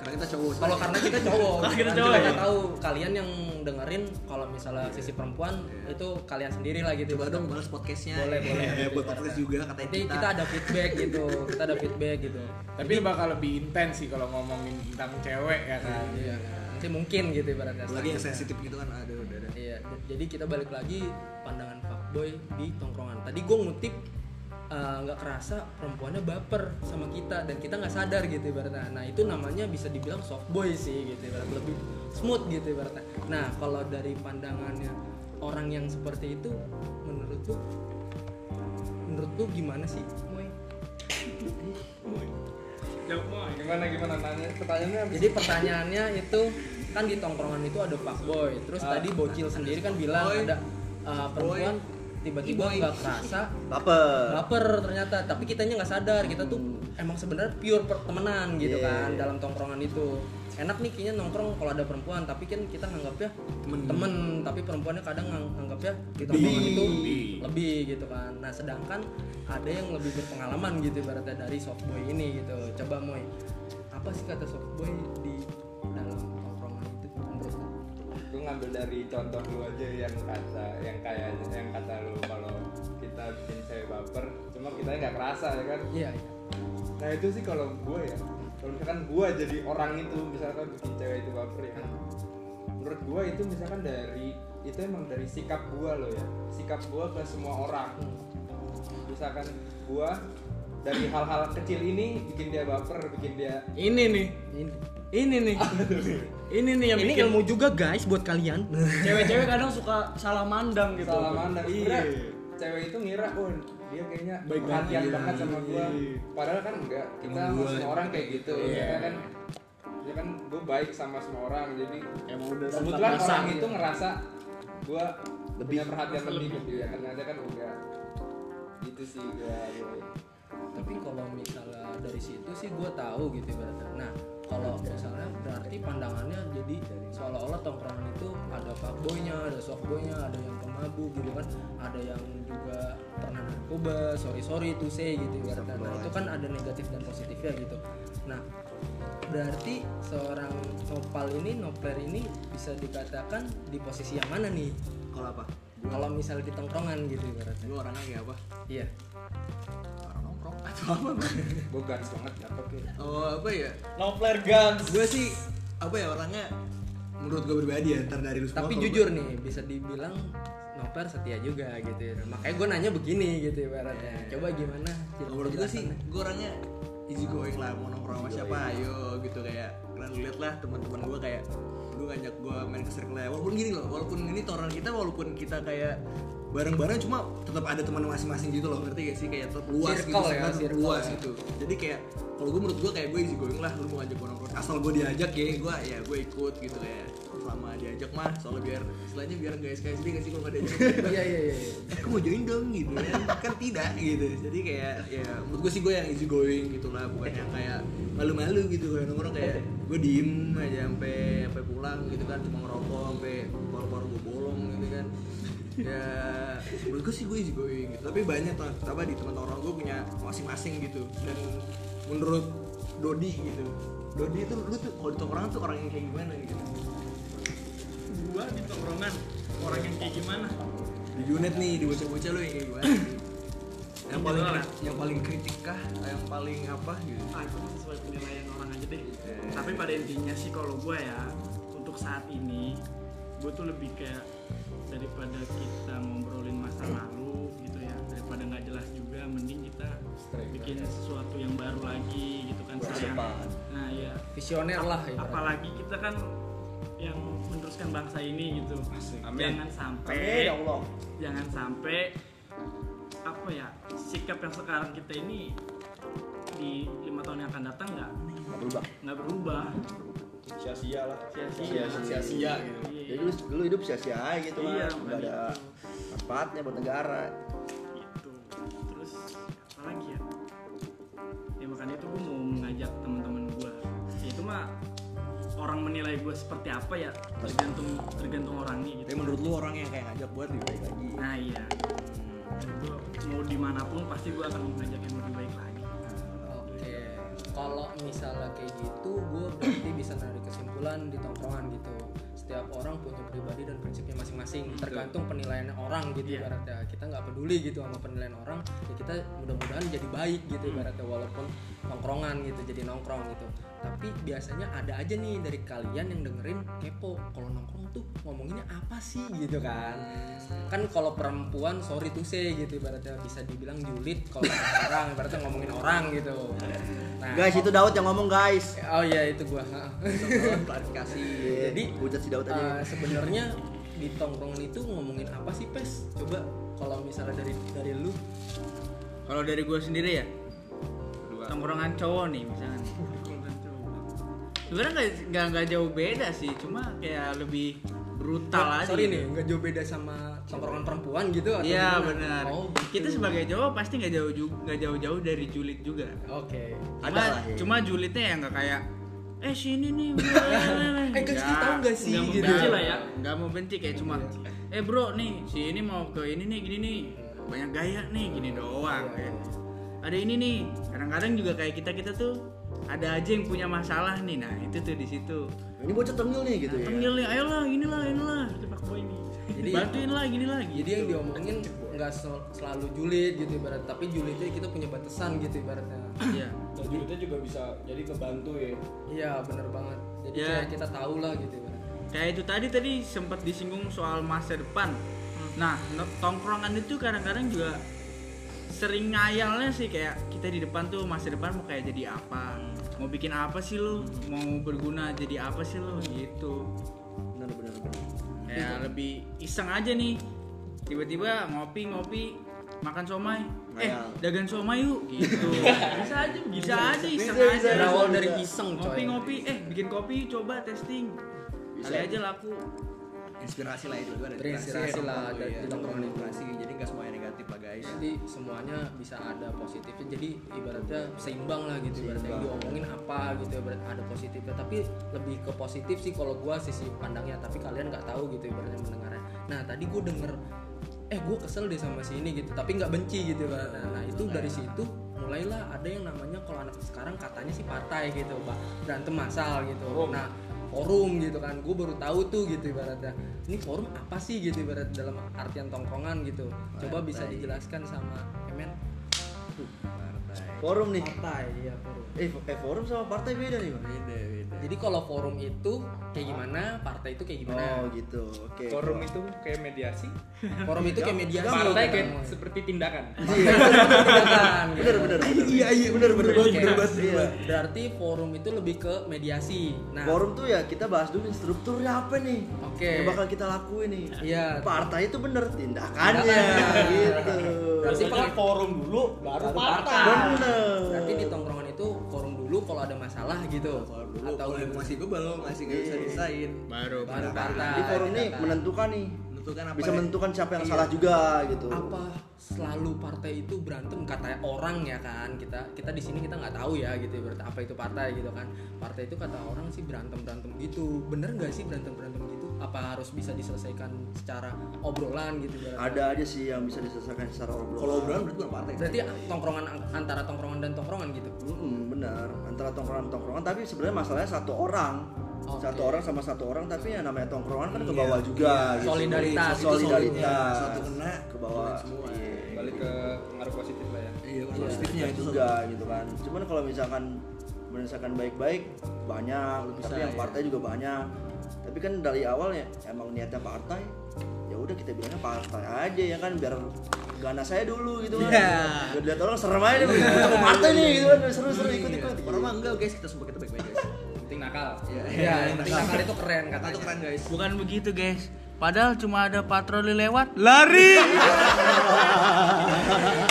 Karena kita cowok. kalau karena kita cowok Karena kita cowok, kita ya? tahu kalian yang dengerin kalau misalnya sisi perempuan itu kalian sendiri lah gitu coba dong balas podcastnya. Boleh, boleh. Eh, buat podcast juga katanya nanti kita. kita ada feedback gitu kita ada feedback gitu tapi bakal lebih intens sih kalau ngomongin tentang cewek ya kan iya nanti mungkin gitu ibaratnya Lagi yang sensitif gitu kan ada udah ada. Iya, jadi kita balik lagi pandangan fuckboy di tongkrongan. Tadi gue ngutip eh, nggak kerasa perempuannya baper sama kita dan kita nggak sadar gitu ibaratnya. Nah itu namanya bisa dibilang soft boy sih gitu ibaratnya lebih smooth gitu ibaratnya. Nah kalau dari pandangannya orang yang seperti itu, menurut lu, menurut lu gimana sih, Moy? jawab mau gimana gimana nanya pertanyaannya? Jadi pertanyaannya itu kan di tongkrongan itu ada fuckboy terus tadi bocil sendiri kan bilang Boy. ada uh, perempuan tiba-tiba nggak kerasa. Baper. Baper ternyata. Tapi kitanya nggak sadar kita tuh. Emang sebenarnya pure pertemanan gitu Iya. kan dalam tongkrongan itu. Enak nih kayaknya nongkrong kalau ada perempuan tapi kan kita nganggapnya temen, tapi perempuannya kadang ngang- nganggapnya di tongkrongan itu lebih. gitu kan. Nah sedangkan ada yang lebih berpengalaman gitu ibaratnya dari softboy ini gitu. Coba moy. Apa sih kata softboy di dalam ngambil dari contoh lu aja yang kata yang kayak yang kata lu kalau kita bikin cewek baper cuma kita nggak kerasa ya kan? Iya iya. Nah itu sih kalau gue ya. Kalau misalkan gue jadi orang itu misalkan bikin cewek itu baper ya kan? Menurut gue itu misalkan dari itu emang dari sikap gue loh ya. Sikap gue ke semua orang. Misalkan gue dari hal-hal kecil ini bikin dia baper bikin dia Ini nih, ini ini nih. ini nih yang ini bikin ilmu juga guys buat kalian cewek-cewek kadang suka salah mandang gitu. salah mandang Iya. Cewek itu ngira oh dia kayaknya Baik perhatian banget. banget sama gua Iya. padahal kan enggak kita sama semua orang kayak gitu Iya. kita kan ya kan gue baik sama semua orang jadi Emang udah kebetulan orang pasang. itu ngerasa gua punya perhatian lebih gitu ya ternyata kan enggak gitu sih gua gua. tapi kalau misalnya dari situ sih gue tahu gitu ibaratnya nah kalau misalnya berarti pandangannya jadi seolah-olah tongkrongan itu ada fuckboynya ada softboynya ada yang pemabuk gitu kan. Ada yang juga pernah narkoba sorry sorry itu say gitu ibaratnya. Nah itu kan ada negatif dan positifnya gitu. Nah berarti seorang nopal ini nopler ini bisa dikatakan di posisi yang mana nih? Kalau apa? kalau misalnya di tongkrongan gitu ibaratnya. Gue orangnya kayak apa? iya apa? gua gans banget apa kayak Oh apa ya? Nopler guns. Gue sih apa ya orangnya menurut gue pribadi ya ntar dari lu semua tapi jujur nih bisa dibilang Noper setia juga gitu ya. makanya gue nanya begini gitu ibaratnya coba gimana kalau menurut gue sih gue orangnya easy going lah mau nongkrong sama siapa ayo gitu kayak kalian lihat lah teman-teman gue kayak lu ngajak gue main ke circle walaupun gini loh walaupun ini toran kita walaupun kita kayak bareng-bareng cuma tetap ada teman masing-masing gitu loh ngerti gak sih? Kayak tetap luas Circle gitu ya, tetap luas ya. gitu. Jadi kayak kalau gue menurut gue kayak gue easy going lah lu mau ngajak nongkrong asal gue diajak ya gue ya gue ikut gitu kayak selama diajak mah soalnya biar istilahnya biar nggak SKSD gak sih kalau nggak diajak? Iya iya iya aku mau join dong gitu kan kan tidak gitu. Jadi kayak ya menurut gue sih gue yang easy going gitu lah bukan yang kayak malu-malu gitu. Kayak nongkrong kayak gue diem aja sampai sampai pulang gitu kan cuma ngerokok sampai paru-paru gue ya menurut gue sih gue easy going gitu. Tapi banyak lah apa di teman orang gue punya masing-masing gitu. Dan menurut Dodi gitu. Dodi itu lu tuh kalau di tongkrongan tuh orang yang kayak gimana gitu? Gua di tongkrongan orang yang kayak gimana? Di unit nih di bocah-bocah lu yang kayak gimana? Yang paling yang paling kritik kah? Yang paling apa gitu? Ah itu sesuai penilaian orang aja deh. Tapi pada intinya sih kalau gue ya untuk saat ini gue tuh lebih kayak daripada kita ngobrolin masa lalu gitu ya daripada nggak jelas juga mending kita bikin sesuatu yang baru lagi gitu kan sayang. nah ya visioner lah ibaratnya. apalagi kita kan yang meneruskan bangsa ini gitu. Amin. jangan sampai Amin, ya Allah. jangan sampai apa ya sikap yang sekarang kita ini di lima tahun yang akan datang nggak Nggak berubah. nggak berubah. Sia-sia lah. Sia-sia. Sia-sia. Gitu jadi lu, lu hidup sia-sia aja gitu Iya, kan nggak ada manfaatnya buat negara. Gitu. Terus apa lagi ya? Ya makanya itu gue mau mengajak teman-teman gue ya itu mah orang menilai gue seperti apa ya tergantung tergantung orangnya gitu. Tapi menurut lu orang yang kayak ngajak buat lebih baik lagi. Nah iya. Gue mau di mana pun pasti gue akan mengajak yang lebih baik lagi. Oke, kalau misalnya kayak gitu, gue berarti bisa narik kesimpulan di tongkrongan gitu. Setiap orang punya pribadi dan prinsipnya masing-masing, tergantung penilaian orang gitu Iya. ibaratnya. Kita nggak peduli gitu sama penilaian orang, ya kita mudah-mudahan jadi baik gitu ibaratnya walaupun nongkrongan gitu, jadi nongkrong gitu. Tapi biasanya ada aja nih dari kalian yang dengerin kepo, kalau nongkrong tuh ngomonginnya apa sih gitu kan? Kan kalau perempuan sorry tuh say gitu ibaratnya bisa dibilang julid kalau orang ibaratnya ngomongin orang gitu. Nah, guys itu Daud yang ngomong guys Oh iya itu gua. klarifikasi Jadi hujat si Daud aja eh, sebenarnya di tongkrongan itu ngomongin apa sih pes? Coba kalau misalnya dari dari lu Kalau dari gue sendiri ya, tongkrongan cowok nih misalnya. Sebenarnya nggak nggak jauh beda sih cuma kayak lebih brutal aja sorry gitu. nih nggak jauh beda sama tongkrongan perempuan gitu atau Iya benar. oh gitu. Kita sebagai cowok pasti nggak jauh nggak jauh-jauh dari julid juga. oke Cuma, Ada lah, ya. cuma julidnya yang nggak kayak eh sini nih. Eh, guys, ini tahu nggak sih? Mau Gitu. benci Iya. lah ya. Nggak mau benci kayak cuma eh bro nih si ini mau ke ini nih gini nih banyak gaya nih gini doang. kayak. Ada ini nih. Kadang-kadang juga kayak kita kita tuh ada aja yang punya masalah nih. Nah itu tuh di situ. Ini bocah tengil nih gitu ya. Tengil nih, ayolah inilah inilah. Sepak boy ini. Jadi- bantuin lah gini lah. jadi yang diomongin nggak sel- selalu julid gitu ibarat tapi julidnya kita punya batasan gitu ibaratnya Iya. Dan julidnya juga bisa jadi kebantu ya. iya bener banget jadi Ya. kayak kita tahu lah gitu ibaratnya kayak itu tadi tadi sempat disinggung soal masa depan nah no- tongkrongan itu kadang-kadang juga sering ngayalnya sih kayak kita di depan tuh masa depan mau kayak jadi apa? Mau bikin apa sih lu? Mau berguna jadi apa sih lu? Gitu. Bener bener. kayak lebih iseng aja nih. Tiba-tiba ngopi ngopi makan somai. Eh dagang somai yuk. Gitu. Bisa aja bisa aja iseng Bisa, aja. berawal dari iseng coy. Ngopi-ngopi eh bikin kopi coba testing. Kali aja laku. Inspirasi lah itu ada Terinspirasi lah dari itu. inspirasi jadi nggak semuanya guys jadi semuanya bisa ada positifnya. Jadi ibaratnya seimbang lah gitu ibaratnya yang diomongin apa gitu ibarat ada positifnya. Tapi lebih ke positif sih kalau gua sisi pandangnya tapi kalian nggak tahu gitu ibaratnya mendengarnya. Nah tadi gue denger eh gue kesel deh sama si ini gitu tapi nggak benci gitu ibaratnya nah itu dari situ mulailah ada yang namanya kalau anak sekarang katanya sih partai gitu Pak. berantem masal gitu. Nah forum gitu kan. Gue baru tahu tuh gitu ibaratnya. Ini forum apa sih gitu ibarat dalam artian tongkrongan gitu. Coba bisa dijelaskan sama Emen Forum nih. partai iya forum. Eh, eh forum sama partai beda nih, Bang. beda beda jadi kalau forum itu kayak gimana partai itu kayak gimana Oh, gitu. Oke. Forum itu kayak mediasi, forum itu kayak mediasi partai kayak seperti tindakan. Tindakan, gitu. Bener bener. Iya iya bener bener banget bener banget. Iya. berarti forum itu lebih ke mediasi nah Forum tuh ya kita bahas dulu strukturnya apa nih Oke. yang bakal kita lakuin nih Iya. partai itu bener tindakannya Tindakan. gitu Berarti forum dulu baru partai. bener berarti di tongkrongan dulu kalau ada masalah gitu. Dulu atau kalau masih bebel masih nggak bisa disain baru baru partai di forum nih tindakan. menentukan nih. Menentukan apa bisa ya? menentukan siapa yang Iya. salah juga gitu. Apa selalu partai itu berantem? Kata orang ya kan. Kita kita di sini kita nggak tahu ya gitu. Berarti apa itu partai gitu kan. Partai itu kata orang sih berantem berantem gitu. Bener nggak sih berantem berantem apa harus bisa diselesaikan secara obrolan gitu berarti? ada aja sih yang bisa diselesaikan secara obrolan kalau obrolan berarti bukan partai berarti tongkrongan antara tongkrongan dan tongkrongan gitu Mm-mm, benar antara tongkrongan tongkrongan tapi sebenarnya masalahnya satu orang Oke. satu orang sama satu orang tapi yang namanya tongkrongan kan ke Iya, bawah juga iya. gitu. Solidaritas, solidaritas satu kena ke bawah semua. Iya. Balik ke pengaruh positif lah ya. iya positifnya itu juga gitu kan cuman kalau misalkan berdasarkan baik-baik banyak bisa, tapi yang ya. partai juga banyak tapi kan dari awal ya emang niatnya partai ya udah kita bilangnya partai aja ya kan biar ganas saya dulu gitu kan. Iya. biar lihat orang serem aja nih sama partai nih gitu kan seru-seru ikut-ikut. Orang mah enggak guys kita semua kita baik-baik guys. Penting nakal. iya. Ya tindakan itu keren kata itu keren guys. Bukan begitu guys. Padahal cuma ada patroli lewat lari!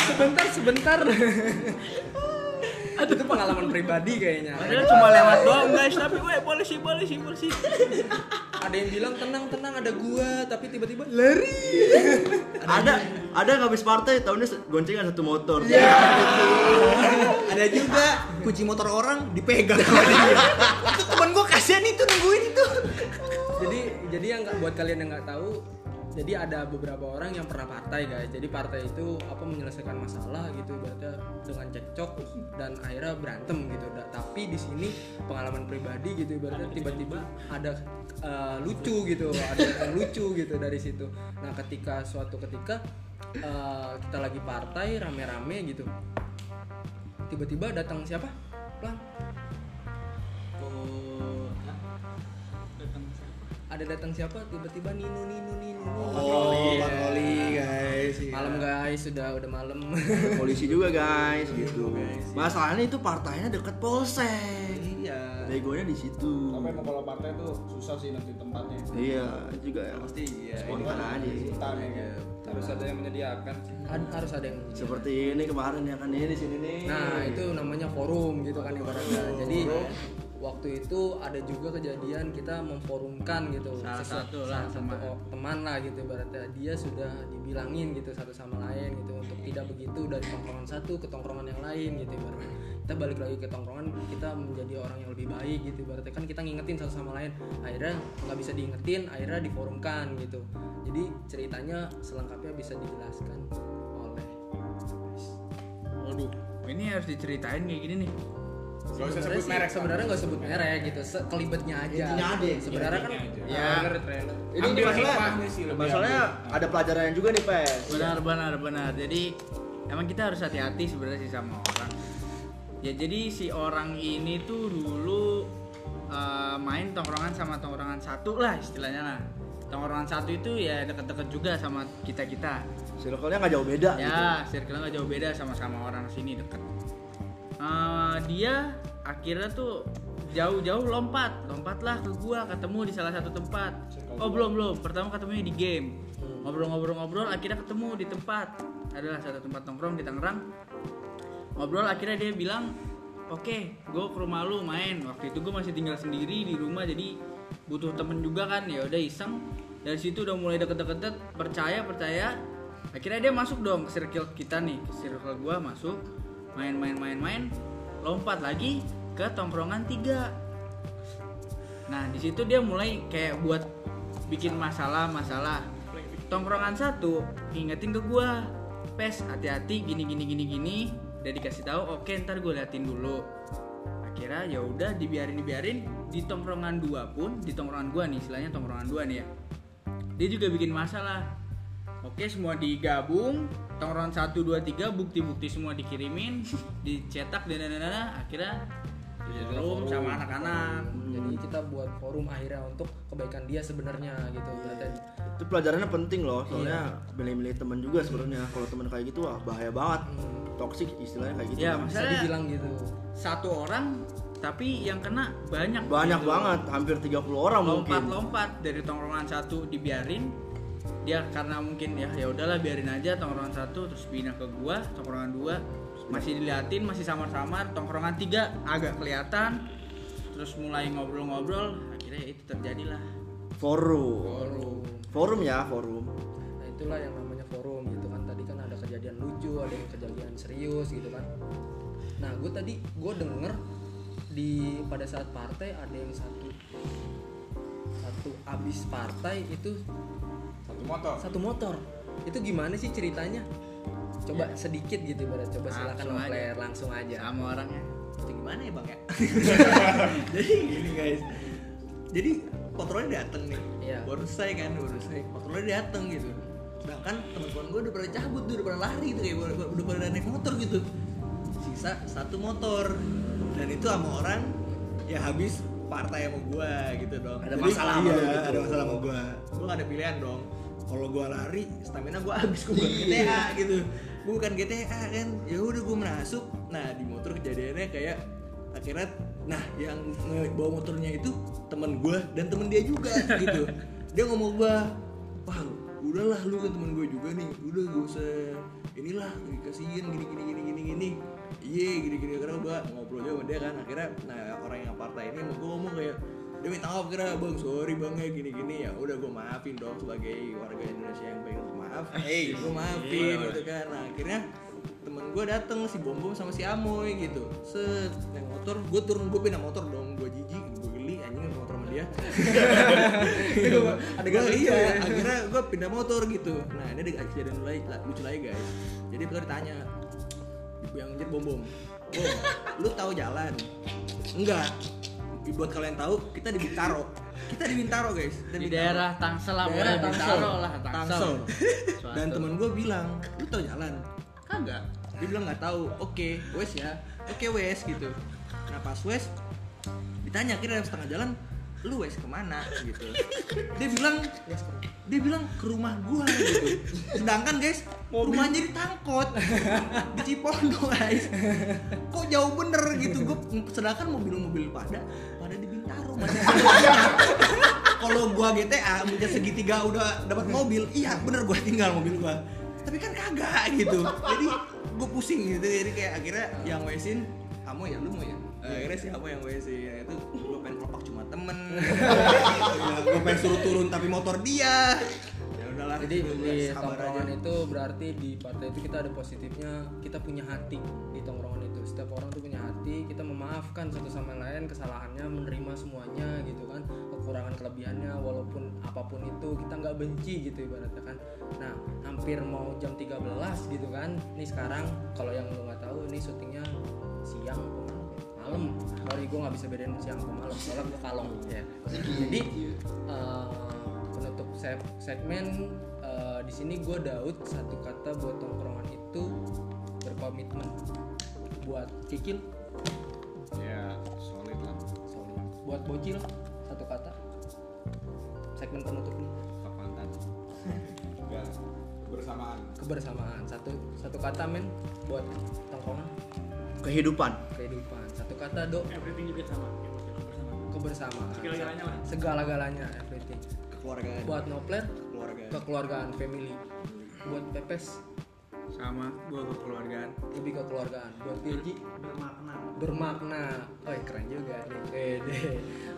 Sebentar sebentar itu pengalaman pribadi kayaknya. Padahal cuma lewat doang guys. Tapi weh polisi polisi polisi. Ada yang bilang tenang tenang ada gua. Tapi tiba-tiba lari. Ada ada yang habis partai tahunnya goncengan satu motor. Ada juga kunci motor orang dipegang sama dia. Itu temen gue kasihan itu nungguin itu. Jadi jadi yang nggak buat kalian yang nggak tahu jadi ada beberapa orang yang pernah partai guys. Jadi partai itu apa menyelesaikan masalah gitu ibaratnya dengan cekcok dan akhirnya berantem gitu. Da- tapi di sini pengalaman pribadi gitu ibaratnya tiba-tiba ada eh, lucu gitu ada yang lucu gitu dari situ. Nah ketika suatu ketika eh, kita lagi partai rame-rame gitu tiba-tiba datang siapa? Pelan. Ada datang siapa? Tiba-tiba Nino Nino Nino. Oh patroli. guys. Iya. malam guys. Sudah udah malam. Polisi juga guys. Gitu masalahnya itu partainya deket polsek. Iya. Begonya di situ. Tapi emang kalau partai tuh susah sih nanti tempatnya. iya juga ya. Pasti iya. Spontan aja Spontan ya. Kan. Harus ada yang menyediakan. Ad- harus ada yang seperti ini kemarin ya kan ini di sini nih. Nah itu namanya forum gitu kan ibaratnya. Jadi waktu itu ada juga kejadian kita memforumkan gitu. Salah sesuatu- satu lah, salah satu teman. o- teman lah gitu berarti dia sudah dibilangin gitu satu sama lain gitu untuk tidak begitu dari tongkrongan satu ke tongkrongan yang lain gitu ibaratnya. Kita balik lagi ke tongkrongan kita menjadi orang yang lebih baik gitu berarti kan kita ngingetin satu sama lain akhirnya nggak bisa diingetin akhirnya diforumkan gitu. Jadi ceritanya selengkapnya bisa dijelaskan oleh Waduh, ini harus diceritain kayak gini nih. Gak usah sebut sih- merek. sebenarnya nggak sebut merek gitu sekelibetnya aja Intinya ada ya, sebenarnya kan Ya. trailer Ini Ambil masalah, sih, lebih masalahnya ada pelajarannya juga nih pes. Benar, benar, benar. Jadi emang kita harus hati-hati sebenarnya sih sama orang. Ya jadi si orang ini tuh dulu eh, main tongkrongan sama tongkrongan satu lah istilahnya lah. Tongkrongan satu itu ya deket-deket juga sama kita kita. Circle-nya nggak jauh beda gitu. Ya, circle nggak jauh beda sama-sama orang sini deket. Eh, dia akhirnya tuh jauh-jauh lompat, lompatlah ke gua ketemu di salah satu tempat. Oh belum belum, pertama ketemunya di game. Ngobrol-ngobrol-ngobrol, akhirnya ketemu di tempat. Adalah satu tempat nongkrong di Tangerang. Ngobrol akhirnya dia bilang, oke, gue ke rumah lu main. Waktu itu gue masih tinggal sendiri di rumah, jadi butuh temen juga kan. Ya udah iseng. Dari situ udah mulai deket-deket, percaya percaya. Akhirnya dia masuk dong ke circle kita nih, ke circle gua masuk, main-main-main-main, lompat lagi ke tongkrongan tiga. Nah di situ dia mulai kayak buat bikin masalah-masalah. Tongkrongan satu ingetin ke gua, pes hati-hati gini gini gini gini. Udah dikasih tahu, oke ntar gue liatin dulu. Akhirnya ya udah dibiarin dibiarin di tongkrongan dua pun di tongkrongan gua nih, istilahnya tongkrongan dua nih ya. Dia juga bikin masalah. Oke semua digabung tongkrongan 1, 2, 3 bukti-bukti semua dikirimin dicetak dan dan dan akhirnya di forum sama anak-anak jadi kita buat forum akhirnya untuk kebaikan dia sebenarnya gitu berarti Itu pelajarannya penting loh, soalnya milih-milih temen juga sebenarnya. Kalau temen kayak gitu wah bahaya banget. Toxic istilahnya kayak gitu. ya kan. bisa maksudnya dibilang gitu satu orang tapi yang kena banyak Banyak gitu. banget, hampir 30 orang mungkin. lompat-lompat dari tongkrongan satu dibiarin dia karena mungkin ya ya udahlah biarin aja tongkrongan satu terus pindah ke gua tongkrongan dua masih diliatin masih samar-samar tongkrongan tiga agak kelihatan terus mulai ngobrol-ngobrol akhirnya ya itu terjadilah Forum. forum Forum ya, forum. nah itulah yang namanya forum gitu kan tadi kan ada kejadian lucu ada yang kejadian serius gitu kan nah gue tadi gue denger di pada saat partai ada yang satu satu abis partai itu Satu motor. satu motor. Itu gimana sih ceritanya? Coba sedikit gitu ibarat coba silakan Langsung aja. player langsung aja. Sama orangnya. Itu gimana ya bang ya? Jadi gini guys. Jadi patrolnya dateng nih. Iya. baru selesai kan baru selesai patrolnya dateng gitu. Sedangkan teman-teman gue udah pada cabut udah pada lari tuh kayak udah, udah pada naik motor gitu. Sisa satu motor. Dan itu sama orang ya habis partai sama gue gitu dong. Ada Jadi, masalah iya, gitu. ada masalah sama gue gue gak ada pilihan dong kalau gue lari stamina gue habis gue bukan GTA gitu. Gue bukan GTA kan? Ya udah gue masuk nah di motor kejadiannya kayak akhirnya nah yang bawa motornya itu teman gue dan temen dia juga gitu. Dia ngomong gue wah udahlah lu kan temen gue juga nih. Udah gak usah inilah dikasihin gini gini gini gini gini. Iya gini gini. Karena gue ngobrol juga sama dia kan. Akhirnya nah orang yang partai ini mau gue ngomong kayak dia minta maaf kira bang sorry bang ya gini gini ya udah gue maafin dong sebagai warga Indonesia yang baik untuk maaf. Hey. Gue maafin gitu kan. Nah akhirnya temen gue dateng si bom bom sama si amoy gitu. Set naik motor gue turun gue pindah motor dong. Gue jijik gue geli anjing naik motor sama dia. Ada gak iya akhirnya gue pindah motor gitu. Nah ini ada kejadian lucu lagi guys. Jadi petugas ditanya yang jadi bom bom bom lu tahu jalan? Enggak buat kalian tahu kita di Bintaro. Kita di Bintaro guys. Kita di Bintaro. daerah Tangsel lah Daerah Tangsel. Bintaro lah Tangsel, Tangsel. Dan temen gue bilang lu tau jalan? Kagak. Dia bilang nggak tahu. Oke wes ya. Oke wes gitu. Nah pas wes ditanya kira setengah jalan lu wes ke mana? gitu. Dia bilang dia bilang ke rumah gua gitu. Sedangkan guys rumahnya di Tangkot di Cipondo guys. Kok jauh bener gitu? Gua sedangkan mobil-mobil pada pada di Bintaro masih kalau gua GTA punya segitiga udah dapat mobil iya bener gua tinggal mobil gua. Tapi kan kagak gitu. Jadi gua pusing gitu. Jadi kayak akhirnya yang wesin kamu ya lu mau ya? Eh, akhirnya siapa yang WC Nah, itu temen ya, gue pengen suruh turun tapi motor dia ya udahlah Jadi di tongkrongan aja. itu berarti di partai itu kita ada positifnya, kita punya hati di tongkrongan itu. Setiap orang tuh punya hati, kita memaafkan satu sama lain kesalahannya, menerima semuanya gitu kan, kekurangan kelebihannya walaupun apa pun itu kita nggak benci gitu ibaratnya kan. Nah, hampir mau jam 13 gitu kan. Ini sekarang kalau yang lu nggak tahu ini syutingnya siang malam? Sorry gue nggak bisa bedain siang apa malam, soalnya gue kalong. Ya. Jadi eh, penutup se- segmen eh, di sini gue Daud satu kata buat tongkrongan itu berkomitmen buat kikil ya solid lah. Solid. Buat bocil satu kata. Segmen penutup nih kapan ya bersamaan kebersamaan. Satu satu kata men buat tongkrongan kehidupan. Kehidupan. Satu kata do everything juga sama. Kebersamaan. Segala-galanya lah. segala-galanya everything. Kekeluargaan. Buat nopler keluarga kekeluargaan family. Buat pepes. Sama gua kekeluargaan. Lebih kekeluargaan. Buat Pirji bermakna. Bermakna. Oh keren juga nih.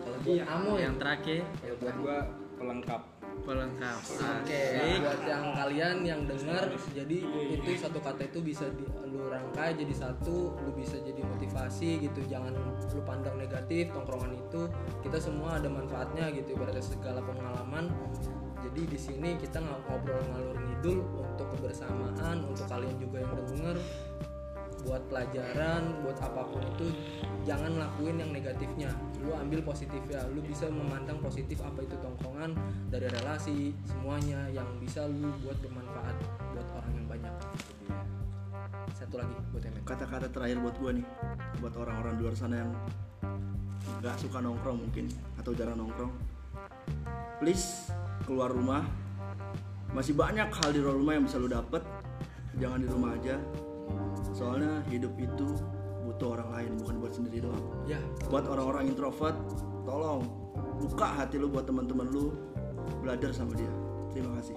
Kalau buat Iya, Amo yang terakhir. ya buat gua pelengkap pelengkap Oke, buat yang kalian yang dengar, jadi itu satu kata itu bisa di, lu rangkai jadi satu, lu bisa jadi motivasi gitu. Jangan lu pandang negatif tongkrongan itu. Kita semua ada manfaatnya gitu ibaratnya segala pengalaman. Jadi di sini kita nggak ngobrol ngalur ngidul untuk kebersamaan, untuk kalian juga yang denger buat pelajaran, buat apa pun itu jangan lakuin yang negatifnya. Lu ambil positifnya, lu bisa memandang positif apa itu tongkrongan dari relasi semuanya yang bisa lu buat bermanfaat buat orang yang banyak. Satu lagi buat Emen. kata-kata terakhir buat gue nih buat orang-orang luar sana yang nggak suka nongkrong mungkin atau jarang nongkrong. Please keluar rumah. Masih banyak hal di luar rumah yang bisa lu dapet. Jangan di rumah aja. Soalnya hidup itu butuh orang lain bukan buat sendiri doang. Ya, buat orang-orang introvert tolong buka hati lu buat teman-teman lu belajar sama dia. Terima kasih.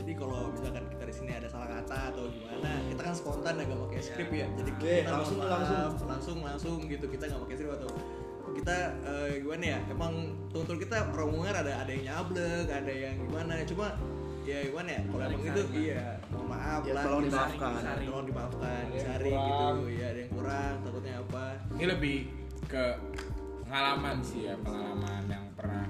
Jadi kalau misalkan kita di sini ada salah kata atau gimana kita kan spontan ya gak pakai skrip ya. Jadi Oke, kita langsung, mohon langsung. maaf, langsung langsung gitu. Kita nggak pakai skrip atau kita eh, gimana ya? Emang tutur kita rombongan ada ada yang nyablek ada yang gimana. Cuma ya gimana ya? Kalau emang itu iya mohon maaf Ya, lah tolong dimaafkan. tolong dimaafkan yang disaring gitu ya ada kurang takutnya apa. Ini lebih ke pengalaman sih ya pengalaman yang pernah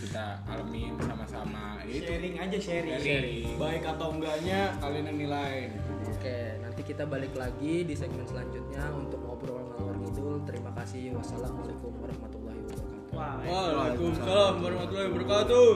kita alami sama-sama. Sharing aja sharing. sharing. Baik atau enggaknya kalian yang nilai. Oke nanti kita balik lagi di segmen selanjutnya untuk ngobrol ngalor ngidul terima kasih. Wassalamualaikum warahmatullahi wabarakatuh. Waalaikumsalam. warahmatullahi wabarakatuh.